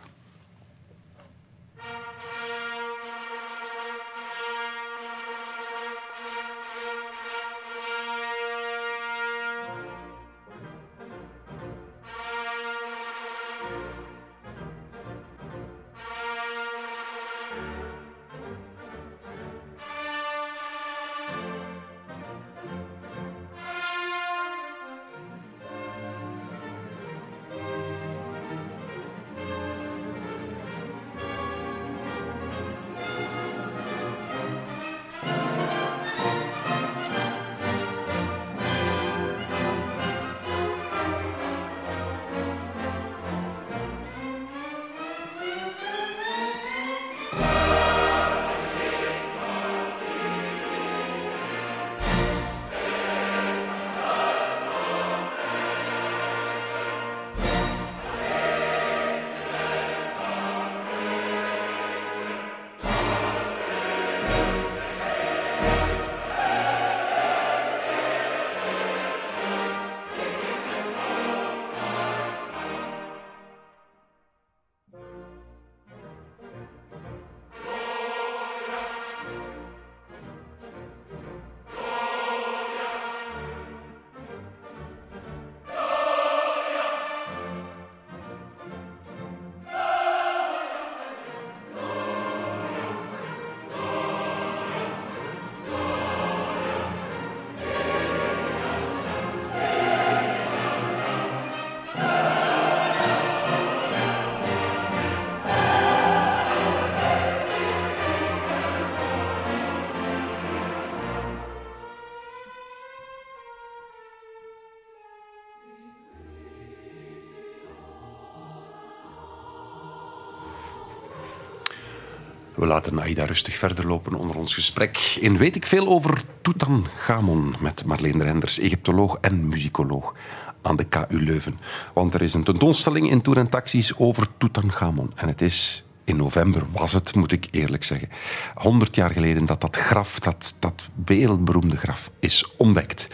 Speaker 2: We laten Aida rustig verder lopen onder ons gesprek. In weet ik veel over Tutankhamon met Marleen Renders, Egyptoloog en muzikoloog aan de KU Leuven. Want er is een tentoonstelling in Tour en Taxis over Tutankhamon. En het is in november, was het, moet ik eerlijk zeggen, 100 jaar geleden dat dat graf, dat, dat wereldberoemde graf, is ontdekt.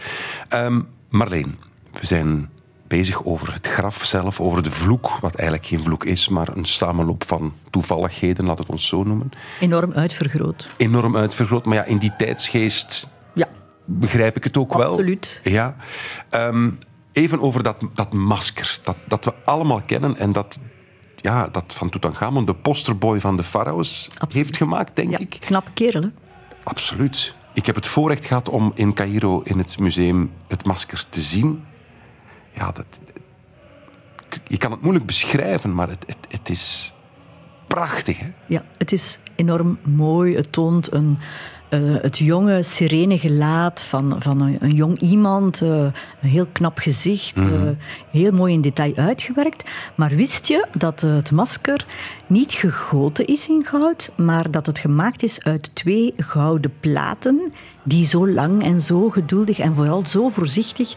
Speaker 2: Ehm, Marleen, we zijn bezig over het graf zelf, over de vloek, wat eigenlijk geen vloek is, maar een samenloop van toevalligheden, laat het ons zo noemen.
Speaker 3: Enorm uitvergroot.
Speaker 2: Enorm uitvergroot, maar ja, in die tijdsgeest
Speaker 3: Ja,
Speaker 2: begrijp ik het ook wel.
Speaker 3: Absoluut.
Speaker 2: Ja. Ehm, even over dat, dat masker, dat, dat we allemaal kennen en dat, ja, dat van Tutankhamon de posterboy van de farao's heeft gemaakt, denk
Speaker 3: ja.
Speaker 2: ik.
Speaker 3: knappe kerel, hè?
Speaker 2: Absoluut. Ik heb het voorrecht gehad om in Cairo in het museum het masker te zien. Ja, dat, je kan het moeilijk beschrijven, maar het, het, is prachtig. Hè?
Speaker 3: Ja, het is enorm mooi. Het toont een, eh, het jonge, serene gelaat van, van een, een jong iemand. eh, een heel knap gezicht. eh, heel mooi in detail uitgewerkt. Maar wist je dat het masker niet gegoten is in goud, maar dat het gemaakt is uit twee gouden platen die zo lang en zo geduldig en vooral zo voorzichtig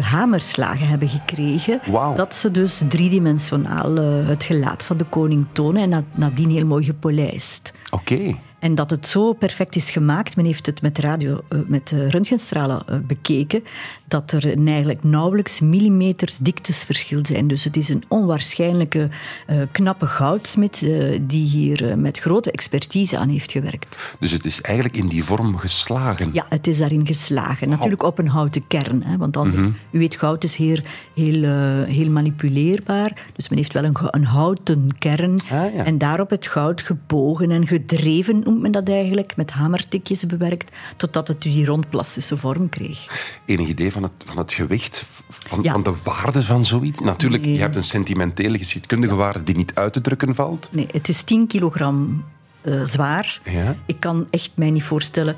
Speaker 3: hamerslagen hebben gekregen, dat ze dus driedimensionaal het gelaat van de koning tonen en na- nadien heel mooi gepolijst.
Speaker 2: Oké.
Speaker 3: En dat het zo perfect is gemaakt, men heeft het met, radio, eh, met eh, röntgenstralen eh, bekeken, dat er eigenlijk nauwelijks millimeters diktes zijn. Dus het is een onwaarschijnlijke eh, knappe goudsmid eh, die hier eh, met grote expertise aan heeft gewerkt.
Speaker 2: Dus het is eigenlijk in die vorm geslagen.
Speaker 3: Ja, het is daarin geslagen. Natuurlijk op een houten kern. Hè, want anders, u weet, goud is heel, heel, heel manipuleerbaar. Dus men heeft wel een, een houten kern.
Speaker 2: Ah, ja.
Speaker 3: En daarop het goud gebogen en gedreven, noemt men dat eigenlijk. Met hamertikjes bewerkt, totdat het die rondplastische vorm kreeg.
Speaker 2: Enig idee van het, van het gewicht, van,
Speaker 3: Ja.
Speaker 2: van de waarde van zoiets? Natuurlijk,
Speaker 3: Nee.
Speaker 2: je hebt een sentimentele geschiedkundige waarde die niet uit te drukken valt.
Speaker 3: Nee, het is 10 kilogram eh, zwaar.
Speaker 2: Ja.
Speaker 3: Ik kan echt mij niet voorstellen.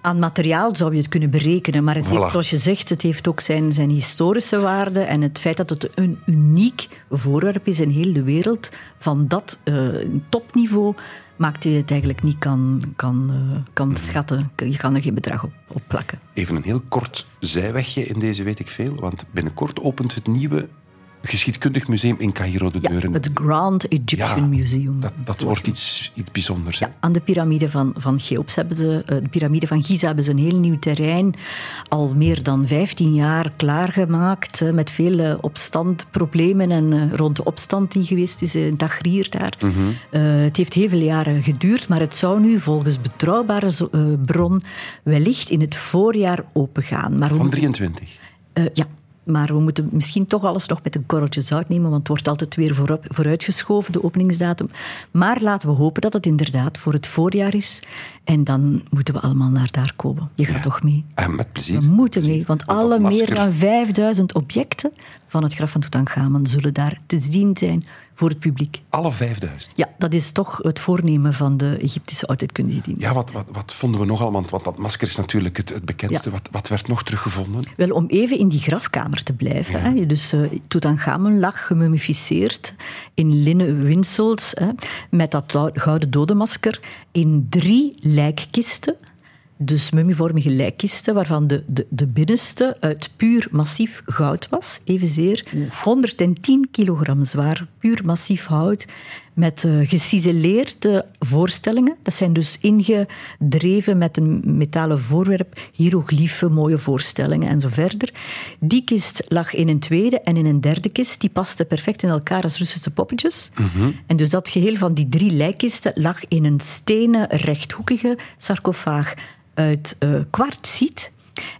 Speaker 3: Aan materiaal zou je het kunnen berekenen, maar het
Speaker 2: Voilà.
Speaker 3: heeft, zoals je zegt, het heeft ook zijn, zijn historische waarde en het feit dat het een uniek voorwerp is in heel de wereld, van dat eh, topniveau, maakt je het eigenlijk niet kan, kan, eh, kan schatten. Je kan er geen bedrag op, op plakken.
Speaker 2: Even een heel kort zijwegje in deze weet ik veel, want binnenkort opent het nieuwe geschiedkundig museum in Cairo de deuren.
Speaker 3: het Grand Egyptian Museum.
Speaker 2: Dat, dat wordt iets, iets bijzonders.
Speaker 3: Ja, aan de piramide van, van Cheops hebben ze, eh, de piramide van Giza hebben ze een heel nieuw terrein al meer dan 15 jaar klaargemaakt. eh, met veel eh, opstand, problemen en eh, rond de opstand die geweest is in Tahrir daar. Eh, het heeft heel veel jaren geduurd, maar het zou nu volgens betrouwbare bron wellicht in het voorjaar opengaan. Maar
Speaker 2: Van
Speaker 3: moeten-
Speaker 2: 23.
Speaker 3: eh, ja, maar we moeten misschien toch alles nog met een korreltje zout nemen, want het wordt altijd weer vooruit, vooruitgeschoven, de openingsdatum. Maar laten we hopen dat het inderdaad voor het voorjaar is. En dan moeten we allemaal naar daar komen. Je gaat toch mee?
Speaker 2: Eh, met plezier.
Speaker 3: We moeten
Speaker 2: Plezier.
Speaker 3: mee, want alle meer dan 5000 objecten van het graf van Tutankhamon zullen daar te zien zijn voor het publiek.
Speaker 2: Alle 5000.
Speaker 3: Ja, dat is toch het voornemen van de Egyptische oudheidkundige dienst.
Speaker 2: Ja, wat, wat, wat vonden we nog allemaal? Want dat masker is natuurlijk het, het bekendste.
Speaker 3: Ja.
Speaker 2: Wat, wat werd nog teruggevonden?
Speaker 3: Wel, om even in die grafkamer te blijven. Hè. Dus Tutankhamon lag gemummificeerd in linnen winsels hè, met dat gouden dodenmasker in drie lijkkisten. Dus mummievormige lijkkisten, waarvan de, de, de binnenste uit puur massief goud was, evenzeer. 110 kilogram zwaar, puur massief hout, met eh geciseleerde voorstellingen. Dat zijn dus ingedreven met een metalen voorwerp, hieroglyphen, mooie voorstellingen en zo verder. Die kist lag in een tweede en in een derde kist. Die paste perfect in elkaar als Russische poppetjes. En dus dat geheel van die drie lijkkisten lag in een stenen rechthoekige sarcofaag uit kwartsiet.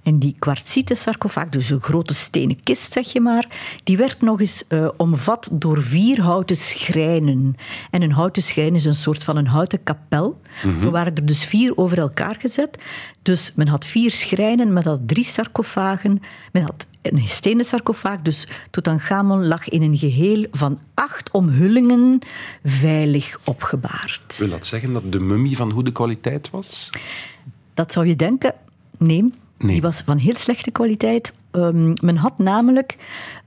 Speaker 3: En die kwartsieten sarcofaag, dus een grote stenen kist, zeg je maar, die werd nog eens eh, omvat door vier houten schrijnen. En een houten schrijn is een soort van een houten kapel. Zo waren er dus vier over elkaar gezet. Dus men had vier schrijnen, men had drie sarcofagen, men had een stenen sarcofaag. Dus Tutankhamon lag in een geheel van acht omhullingen veilig opgebaard.
Speaker 2: Wil dat zeggen dat de mummie van goede kwaliteit was?
Speaker 3: Dat zou je denken. Nee,
Speaker 2: Nee.
Speaker 3: die was van heel slechte kwaliteit. Ehm, men had namelijk,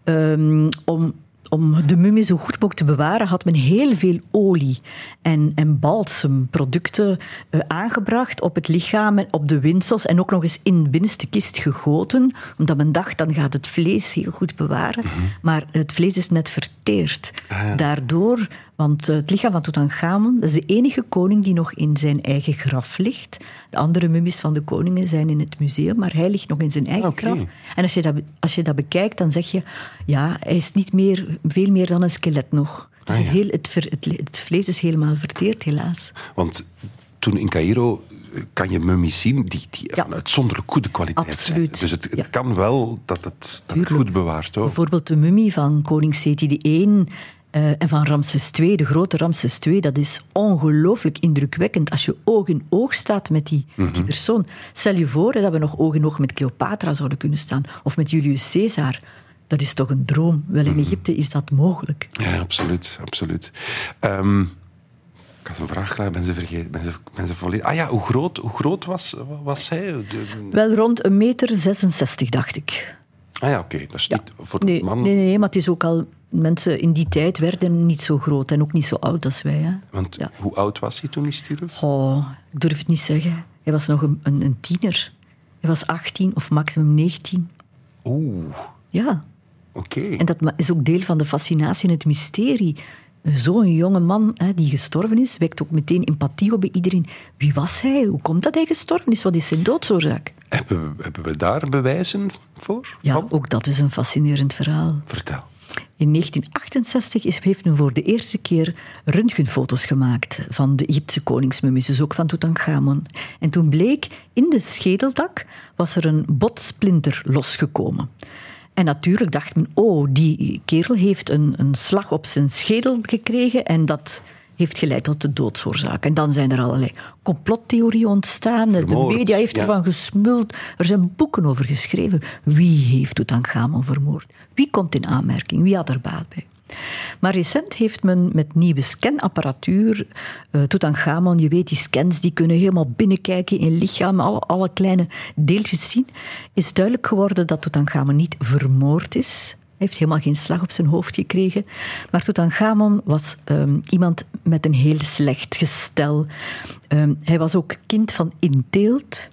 Speaker 3: ehm, om, om de mummie zo goed mogelijk te bewaren, had men heel veel olie en, en balsemproducten eh, aangebracht op het lichaam en op de winsels en ook nog eens in de binnenste kist gegoten, omdat men dacht, dan gaat het vlees heel goed bewaren. Maar het vlees is net verteerd.
Speaker 2: Ah, ja.
Speaker 3: Daardoor, want eh, het lichaam van Tutankhamon, dat is de enige koning die nog in zijn eigen graf ligt. De andere mummies van de koningen zijn in het museum, maar hij ligt nog in zijn eigen
Speaker 2: Ah,
Speaker 3: graf. En als je, dat, als je dat bekijkt, dan zeg je, ja, hij is niet meer, veel meer dan een skelet nog. Dus
Speaker 2: Ah,
Speaker 3: het,
Speaker 2: ja.
Speaker 3: heel, het, ver- het, het vlees is helemaal verteerd, helaas.
Speaker 2: Want toen in Cairo eh, kan je mummies zien die, die
Speaker 3: Ja.
Speaker 2: van uitzonderlijk goede kwaliteit
Speaker 3: Absoluut.
Speaker 2: zijn. Dus het, het
Speaker 3: Ja.
Speaker 2: kan wel dat het, dat het
Speaker 3: Tuurlijk.
Speaker 2: goed bewaard wordt.
Speaker 3: Bijvoorbeeld de mummie van koning Seti I eh, en van Ramses II, de grote Ramses II, dat is ongelooflijk indrukwekkend als je oog in oog staat met die, die persoon. Stel je voor hè, dat we nog oog in oog met Cleopatra zouden kunnen staan, of met Julius Caesar. Dat is toch een droom? Wel, in Egypte is dat mogelijk.
Speaker 2: Ja, absoluut. absoluut. Ehm, ik had een vraag klaar, ben ze vergeten. Ben ze, ben ze volledig... Ah ja, hoe groot, hoe groot was, was zij? De-
Speaker 3: Wel rond een meter 66, dacht ik.
Speaker 2: ah ja, oké. Dat is niet voor de
Speaker 3: Nee,
Speaker 2: man.
Speaker 3: nee, nee, maar het is ook al... Mensen in die tijd werden niet zo groot en ook niet zo oud als wij. Hè.
Speaker 2: Want
Speaker 3: Ja.
Speaker 2: hoe oud was hij toen hij stierf?
Speaker 3: Oh, ik durf het niet zeggen. Hij was nog een, een, een tiener. Hij was 18 of maximum 19.
Speaker 2: Oeh,
Speaker 3: Ja,
Speaker 2: oké.
Speaker 3: en dat is ook deel van de fascinatie en het mysterie. Zo'n jonge man hè, die gestorven is, wekt ook meteen empathie op bij iedereen. Wie was hij? Hoe komt dat hij gestorven is? Wat is zijn doodsoorzaak?
Speaker 2: Hebben we, hebben we daar bewijzen voor?
Speaker 3: Ja, ook dat is een fascinerend verhaal.
Speaker 2: Vertel.
Speaker 3: In 1968 is, heeft men voor de eerste keer röntgenfoto's gemaakt van de Egyptische koningsmummies, dus ook van Tutankhamon. En toen bleek, in de schedeldak was er een botsplinter losgekomen. En natuurlijk dacht men, oh, die kerel heeft een, een slag op zijn schedel gekregen en dat heeft geleid tot de doodsoorzaak. En dan zijn er allerlei complottheorieën ontstaan.
Speaker 2: Vermoord,
Speaker 3: de media heeft
Speaker 2: ja.
Speaker 3: ervan gesmuld. Er zijn boeken over geschreven. Wie heeft Tutankhamon vermoord? Wie komt in aanmerking? Wie had er baat bij? Maar recent heeft men met nieuwe scanapparatuur, uh, Tutankhamon, je weet die scans, die kunnen helemaal binnenkijken in lichaam, alle, alle kleine deeltjes zien, is duidelijk geworden dat Tutankhamon niet vermoord is. Hij heeft helemaal geen slag op zijn hoofd gekregen. Maar Tutankhamon was um, iemand met een heel slecht gestel. Um, hij was ook kind van inteelt.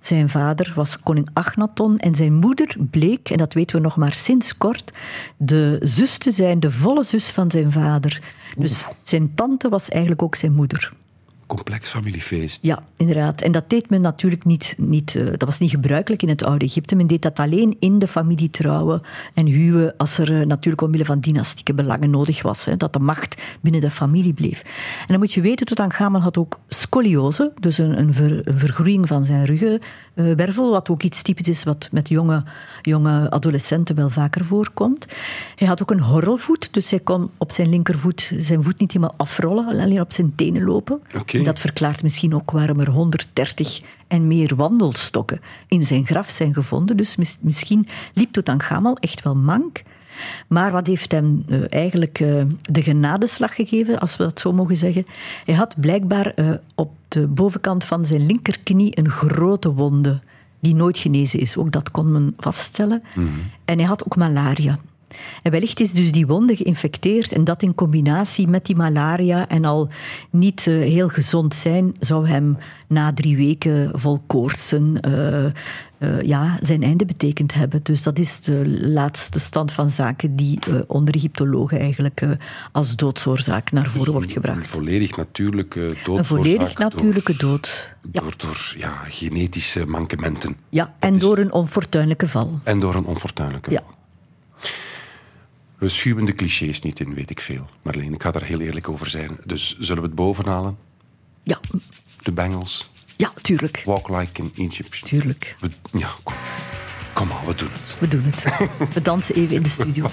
Speaker 3: Zijn vader was koning Agnaton en zijn moeder bleek, en dat weten we nog maar sinds kort, de zus te zijn, de volle zus van zijn vader. Dus zijn tante was eigenlijk ook zijn moeder.
Speaker 2: Complex familiefeest.
Speaker 3: Ja, inderdaad. En dat deed men natuurlijk niet, niet uh, dat was niet gebruikelijk in het oude Egypte. Men deed dat alleen in de familie trouwen en huwen als er uh, natuurlijk omwille van dynastieke belangen nodig was. Hè, dat de macht binnen de familie bleef. En dan moet je weten, Tutankhamon had ook scoliose, dus een, een, ver, een vergroeiing van zijn ruggenwervel, wat ook iets typisch is wat met jonge, jonge adolescenten wel vaker voorkomt. Hij had ook een horrelvoet, dus hij kon op zijn linkervoet zijn voet niet helemaal afrollen, alleen op zijn tenen lopen.
Speaker 2: Okay.
Speaker 3: Dat verklaart misschien ook waarom er 130 en meer wandelstokken in zijn graf zijn gevonden. Dus mis, misschien liep Tutankhamon echt wel mank. Maar wat heeft hem uh, eigenlijk uh, de genadeslag gegeven, als we dat zo mogen zeggen? Hij had blijkbaar uh, op de bovenkant van zijn linkerknie een grote wonde die nooit genezen is. Ook dat kon men vaststellen. Mm -hmm. En hij had ook malaria. En wellicht is dus die wonde geïnfecteerd en dat in combinatie met die malaria en al niet uh, heel gezond zijn, zou hem na drie weken vol koortsen uh, uh, ja, zijn einde betekend hebben. Dus dat is de laatste stand van zaken die onder Egyptologen eigenlijk als doodsoorzaak naar voren
Speaker 2: dus
Speaker 3: wordt gebracht.
Speaker 2: Een volledig natuurlijke doodsoorzaak.
Speaker 3: Een volledig natuurlijke dood.
Speaker 2: Ja. Door, door ja, genetische mankementen.
Speaker 3: Ja, en
Speaker 2: is...
Speaker 3: door een onfortuinlijke val.
Speaker 2: En door een onfortuinlijke
Speaker 3: ja.
Speaker 2: val. We schuwen de clichés niet in, weet ik veel. Marleen, ik ga daar heel eerlijk over zijn. Dus zullen we het bovenhalen?
Speaker 3: Ja.
Speaker 2: De Bengals?
Speaker 3: Ja, tuurlijk.
Speaker 2: Walk like in Egypt?
Speaker 3: Tuurlijk.
Speaker 2: We, ja, kom. Kom maar, we doen het.
Speaker 3: We doen het. We dansen even in de studio.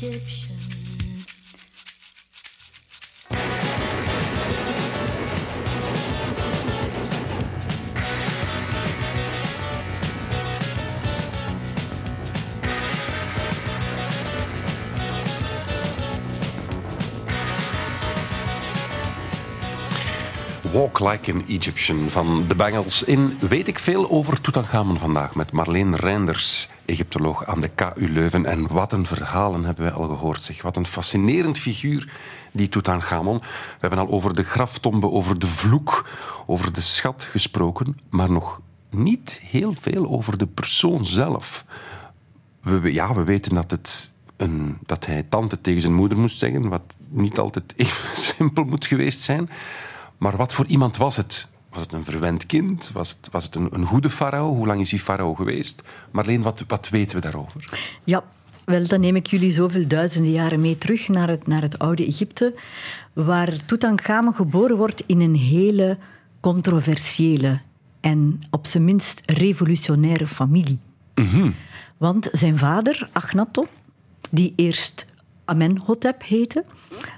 Speaker 7: Walk Like an Egyptian
Speaker 2: van de Bengals. In Weet ik veel over Tutankhamon vandaag met Marleen Reinders, Egyptoloog aan de KU Leuven. En wat een verhalen hebben wij al gehoord. Zeg. Wat een fascinerend figuur, die Tutankhamon. We hebben al over de graftombe, over de vloek, over de schat gesproken, maar nog niet heel veel over de persoon zelf. We, ja, we weten dat, het een, dat hij tante tegen zijn moeder moest zeggen, wat niet altijd even simpel moet geweest zijn. Maar wat voor iemand was het? Was het een verwend kind? Was het, was het een, een goede farao? Hoe lang is die farao geweest? Marleen, wat, wat weten we daarover?
Speaker 3: Ja, wel, dan neem ik jullie zoveel duizenden jaren mee terug naar het, naar het oude Egypte, waar Tutankhamon geboren wordt in een hele controversiële en op zijn minst revolutionaire familie. Want zijn vader, Akhenaton, die eerst Amenhotep heette,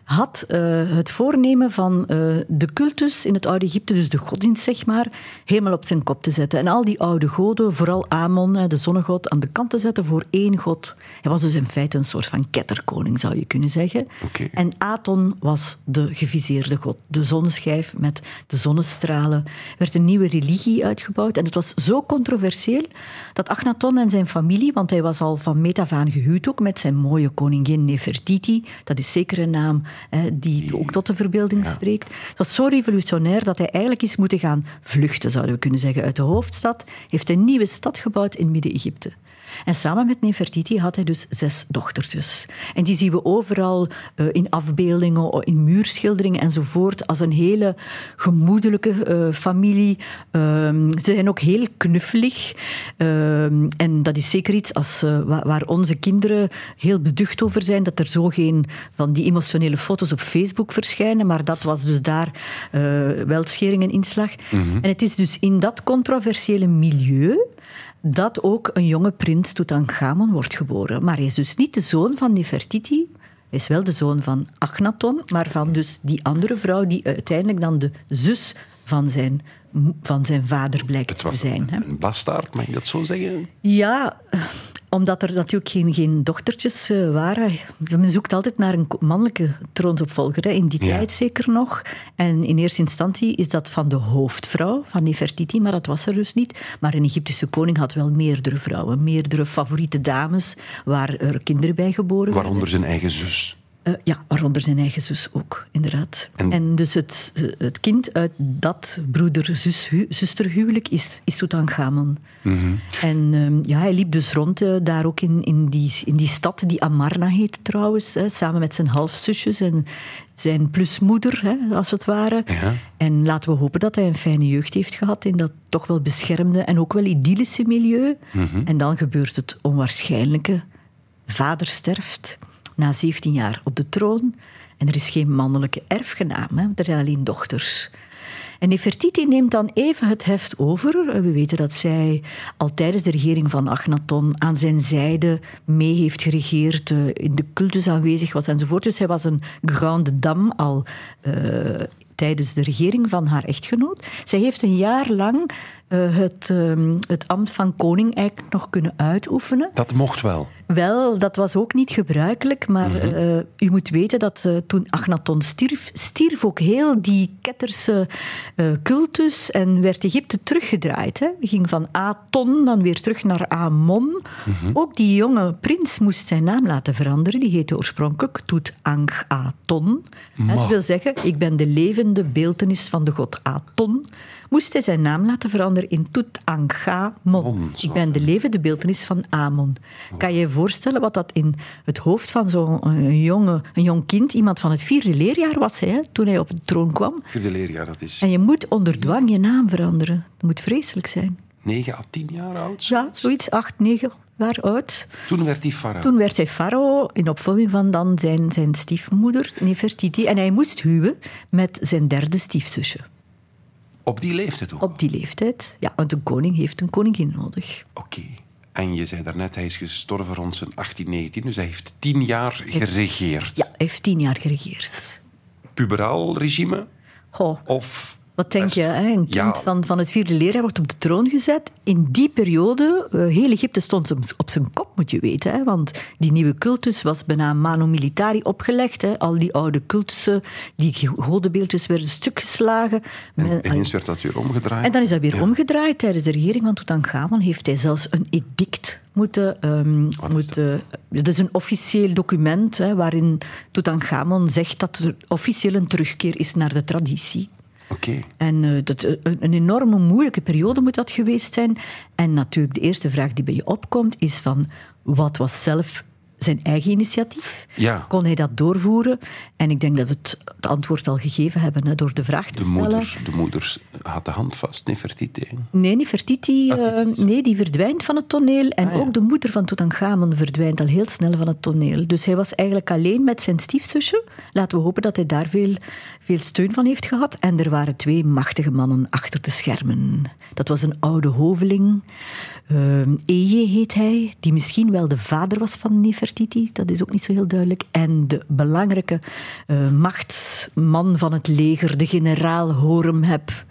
Speaker 3: had eh, het voornemen van eh, de cultus in het oude Egypte, dus de godsdienst zeg maar, helemaal op zijn kop te zetten. En al die oude goden, vooral Amon, de zonnegod, aan de kant te zetten voor één god. Hij was dus in feite een soort van ketterkoning, zou je kunnen zeggen. En Aton was de geviseerde god, de zonneschijf met de zonnestralen. Er werd een nieuwe religie uitgebouwd en het was zo controversieel dat Akhenaton en zijn familie, want hij was al van meet af aan gehuwd ook met zijn mooie koningin Nefertiti, dat is zeker een naam hè, die ook tot de verbeelding spreekt. Het was zo revolutionair dat hij eigenlijk is moeten gaan vluchten, zouden we kunnen zeggen, uit de hoofdstad. Heeft een nieuwe stad gebouwd in Midden-Egypte. En samen met Nefertiti had hij dus zes dochtertjes. En die zien we overal eh, in afbeeldingen, in muurschilderingen enzovoort, als een hele gemoedelijke eh, familie. Ehm, ze zijn ook heel knuffelig. Ehm, en dat is zeker iets als, eh, wa- waar onze kinderen heel beducht over zijn, dat er zo geen van die emotionele foto's op Facebook verschijnen. Maar dat was dus daar wel schering en inslag. En het is dus in dat controversiële milieu dat ook een jonge prins Tutankhamon wordt geboren. Maar hij is dus niet de zoon van Nefertiti. Hij is wel de zoon van Akhenaton, maar van dus die andere vrouw die uiteindelijk dan de zus van zijn, van zijn vader blijkt te
Speaker 2: was
Speaker 3: zijn. hè.
Speaker 2: een, een bastaard, mag ik dat zo zeggen?
Speaker 3: Ja, omdat er natuurlijk geen, geen dochtertjes eh, waren. Men zoekt altijd naar een mannelijke troonsopvolger, hè, in die
Speaker 2: Ja.
Speaker 3: tijd zeker nog. En in eerste instantie is dat van de hoofdvrouw, van Nefertiti, maar dat was er dus niet. Maar een Egyptische koning had wel meerdere vrouwen, meerdere favoriete dames, waar er kinderen bij geboren werden.
Speaker 2: Waaronder zijn eigen zus.
Speaker 3: Eh, ja, waaronder zijn eigen zus ook, inderdaad.
Speaker 2: En-
Speaker 3: En, dus het, het kind uit dat broeder-zusterhuwelijk is, is Tutankhamon. En ehm, ja, hij liep dus rond eh, daar ook in, in, die, in die stad die Amarna heet trouwens, hè, samen met zijn halfzusjes en zijn plusmoeder, hè, als het ware.
Speaker 2: Ja.
Speaker 3: En laten we hopen dat hij een fijne jeugd heeft gehad in dat toch wel beschermde en ook wel idyllische milieu. En dan gebeurt het onwaarschijnlijke. Vader sterft na 17 jaar op de troon en er is geen mannelijke erfgenaam, hè, er zijn alleen dochters. En Nefertiti neemt dan even het heft over. We weten dat zij al tijdens de regering van Akhenaton aan zijn zijde mee heeft geregeerd, eh, in de cultus aanwezig was enzovoort. Dus zij was een grande dame al eh, tijdens de regering van haar echtgenoot. Zij heeft een jaar lang eh, het, ehm, het ambt van koning eigenlijk nog kunnen uitoefenen.
Speaker 2: Dat mocht wel.
Speaker 3: Wel, dat was ook niet gebruikelijk, maar eh, u moet weten dat eh, toen Akhenaton stierf, stierf ook heel die ketterse eh, cultus en werd Egypte teruggedraaid. Hè. Ging van Aton dan weer terug naar Amon. Ook die jonge prins moest zijn naam laten veranderen. Die heette oorspronkelijk Tutankhaton. Hè, Dat wil zeggen, ik ben de levende beeltenis van de god Aton. Moest hij zijn naam laten veranderen in Tutankhamon.
Speaker 2: Mon,
Speaker 3: Ik ben de levende beeltenis van Amon. Kan je je voorstellen wat dat in het hoofd van zo'n eh, jonge, een jong kind, iemand van het vierde leerjaar was hij, hè, toen hij op de troon kwam.
Speaker 2: Vierde leerjaar, dat is
Speaker 3: En je moet onder dwang je naam veranderen. Dat moet vreselijk zijn.
Speaker 2: 9 à 10 jaar oud.
Speaker 3: Ja, zoiets, acht, negen, waar oud.
Speaker 2: Toen werd hij farao.
Speaker 3: Toen werd hij farao in opvolging van dan zijn, zijn stiefmoeder Nefertiti. En hij moest huwen met zijn derde stiefzusje.
Speaker 2: Op die leeftijd ook.
Speaker 3: Op die leeftijd. Ja, want een koning heeft een koningin nodig.
Speaker 2: Oké. En je zei daarnet, hij is gestorven rond zijn 1819, dus hij heeft tien jaar geregeerd.
Speaker 3: Ja, hij heeft tien jaar geregeerd.
Speaker 2: Puberaal regime?
Speaker 3: Goh,
Speaker 2: Of...
Speaker 3: Wat denk je? Hè? Een kind
Speaker 2: Ja.
Speaker 3: van, van het vierde leerjaar wordt op de troon gezet. In die periode, eh, heel Egypte stond op- zijn kop, moet je weten. Hè? Want die nieuwe cultus was bijna manu militari opgelegd. Hè? Al die oude cultussen, die godenbeeldjes werden stuk geslagen.
Speaker 2: En ineens werd dat weer omgedraaid.
Speaker 3: en dan is dat weer
Speaker 2: Ja.
Speaker 3: omgedraaid. Tijdens de regering van Tutankhamon heeft hij zelfs een edict moeten... ehm, moeten dat is een officieel document hè, waarin Tutankhamon zegt dat er officieel een terugkeer is naar de traditie.
Speaker 2: Oké.
Speaker 3: En eh, dat, eh, een, enorme moeilijke periode moet dat geweest zijn. En natuurlijk, de eerste vraag die bij je opkomt is van... Wat was zelf zijn eigen initiatief?
Speaker 2: Ja.
Speaker 3: Kon hij dat doorvoeren? En ik denk dat we het, het antwoord al gegeven hebben hè, door de vraag te
Speaker 2: De
Speaker 3: stellen.
Speaker 2: moeder, de moeder had de hand vast, Nefertiti.
Speaker 3: Nee, Nefertiti,
Speaker 2: Ah,
Speaker 3: eh, nee, die verdwijnt van het toneel. En
Speaker 2: Ah, ja.
Speaker 3: ook de moeder van Tutankhamon verdwijnt al heel snel van het toneel. Dus hij was eigenlijk alleen met zijn stiefzusje. Laten we hopen dat hij daar veel, veel steun van heeft gehad. En er waren twee machtige mannen achter de schermen. Dat was een oude hoveling. Ehm Eje heet hij, die misschien wel de vader was van Nefertiti. Dat is ook niet zo heel duidelijk. En de belangrijke eh, machtsman van het leger, de generaal Horemheb.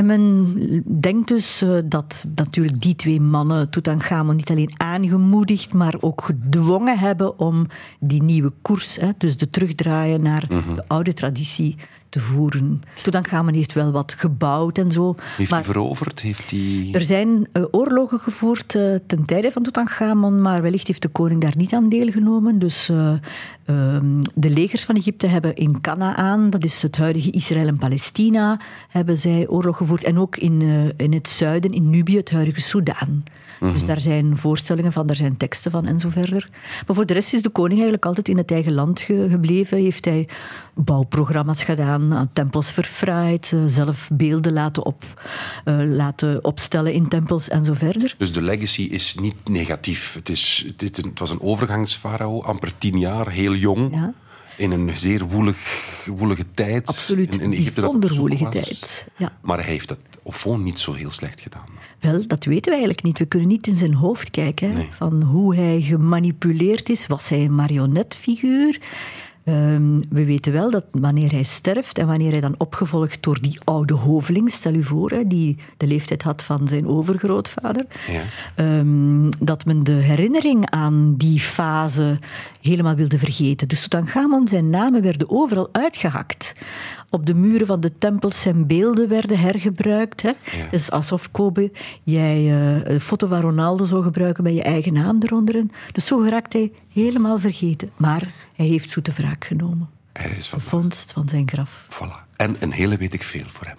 Speaker 3: En men denkt dus eh, dat natuurlijk die twee mannen Tutankhamon niet alleen aangemoedigd, maar ook gedwongen hebben om die nieuwe koers, hè, dus de terugdraaien naar de oude traditie, te voeren. Tutankhamon heeft wel wat gebouwd en zo.
Speaker 2: Heeft hij veroverd? Heeft hij...
Speaker 3: er zijn eh, oorlogen gevoerd eh, ten tijde van Tutankhamon, maar wellicht heeft de koning daar niet aan deelgenomen. Dus eh, ehm, de legers van Egypte hebben in Canaan, dat is het huidige Israël en Palestina, hebben zij oorlog gevoerd. En ook in, in het zuiden, in Nubië, het huidige Soudaan. Dus daar zijn voorstellingen van, daar zijn teksten van en zo verder. Maar voor de rest is de koning eigenlijk altijd in het eigen land ge- gebleven. Heeft hij bouwprogramma's gedaan, aan tempels verfraaid, eh, zelf beelden laten, op, eh, laten opstellen in tempels en zo verder.
Speaker 2: Dus de legacy is niet negatief. Het, is, dit, het was een overgangsfarao, amper tien jaar, heel jong.
Speaker 3: Ja.
Speaker 2: In een zeer woelig, woelige tijd.
Speaker 3: Absoluut,
Speaker 2: in, Egypte
Speaker 3: bijzonder woelige
Speaker 2: was.
Speaker 3: tijd. Ja.
Speaker 2: Maar hij heeft dat op fond niet zo heel slecht gedaan.
Speaker 3: Wel, dat weten we eigenlijk niet. We kunnen niet in zijn hoofd kijken
Speaker 2: Nee.
Speaker 3: van hoe hij gemanipuleerd is. Was hij een marionetfiguur? Ehm, we weten wel dat wanneer hij sterft en wanneer hij dan opgevolgd door die oude hoveling, stel u voor, hè, die de leeftijd had van zijn overgrootvader,
Speaker 2: Ja.
Speaker 3: ehm, dat men de herinnering aan die fase helemaal wilde vergeten. Dus Tutankhamon, zijn namen werden overal uitgehakt. Op de muren van de tempels zijn beelden werden hergebruikt. Hè.
Speaker 2: Ja.
Speaker 3: Dus alsof Kobe, jij eh, een foto van Ronaldo zou gebruiken met je eigen naam eronder. Dus zo geraakt hij helemaal vergeten. Maar hij heeft zoete wraak genomen.
Speaker 2: Hij is van...
Speaker 3: De vondst van zijn graf.
Speaker 2: Voilà. En een hele weet ik veel voor hem.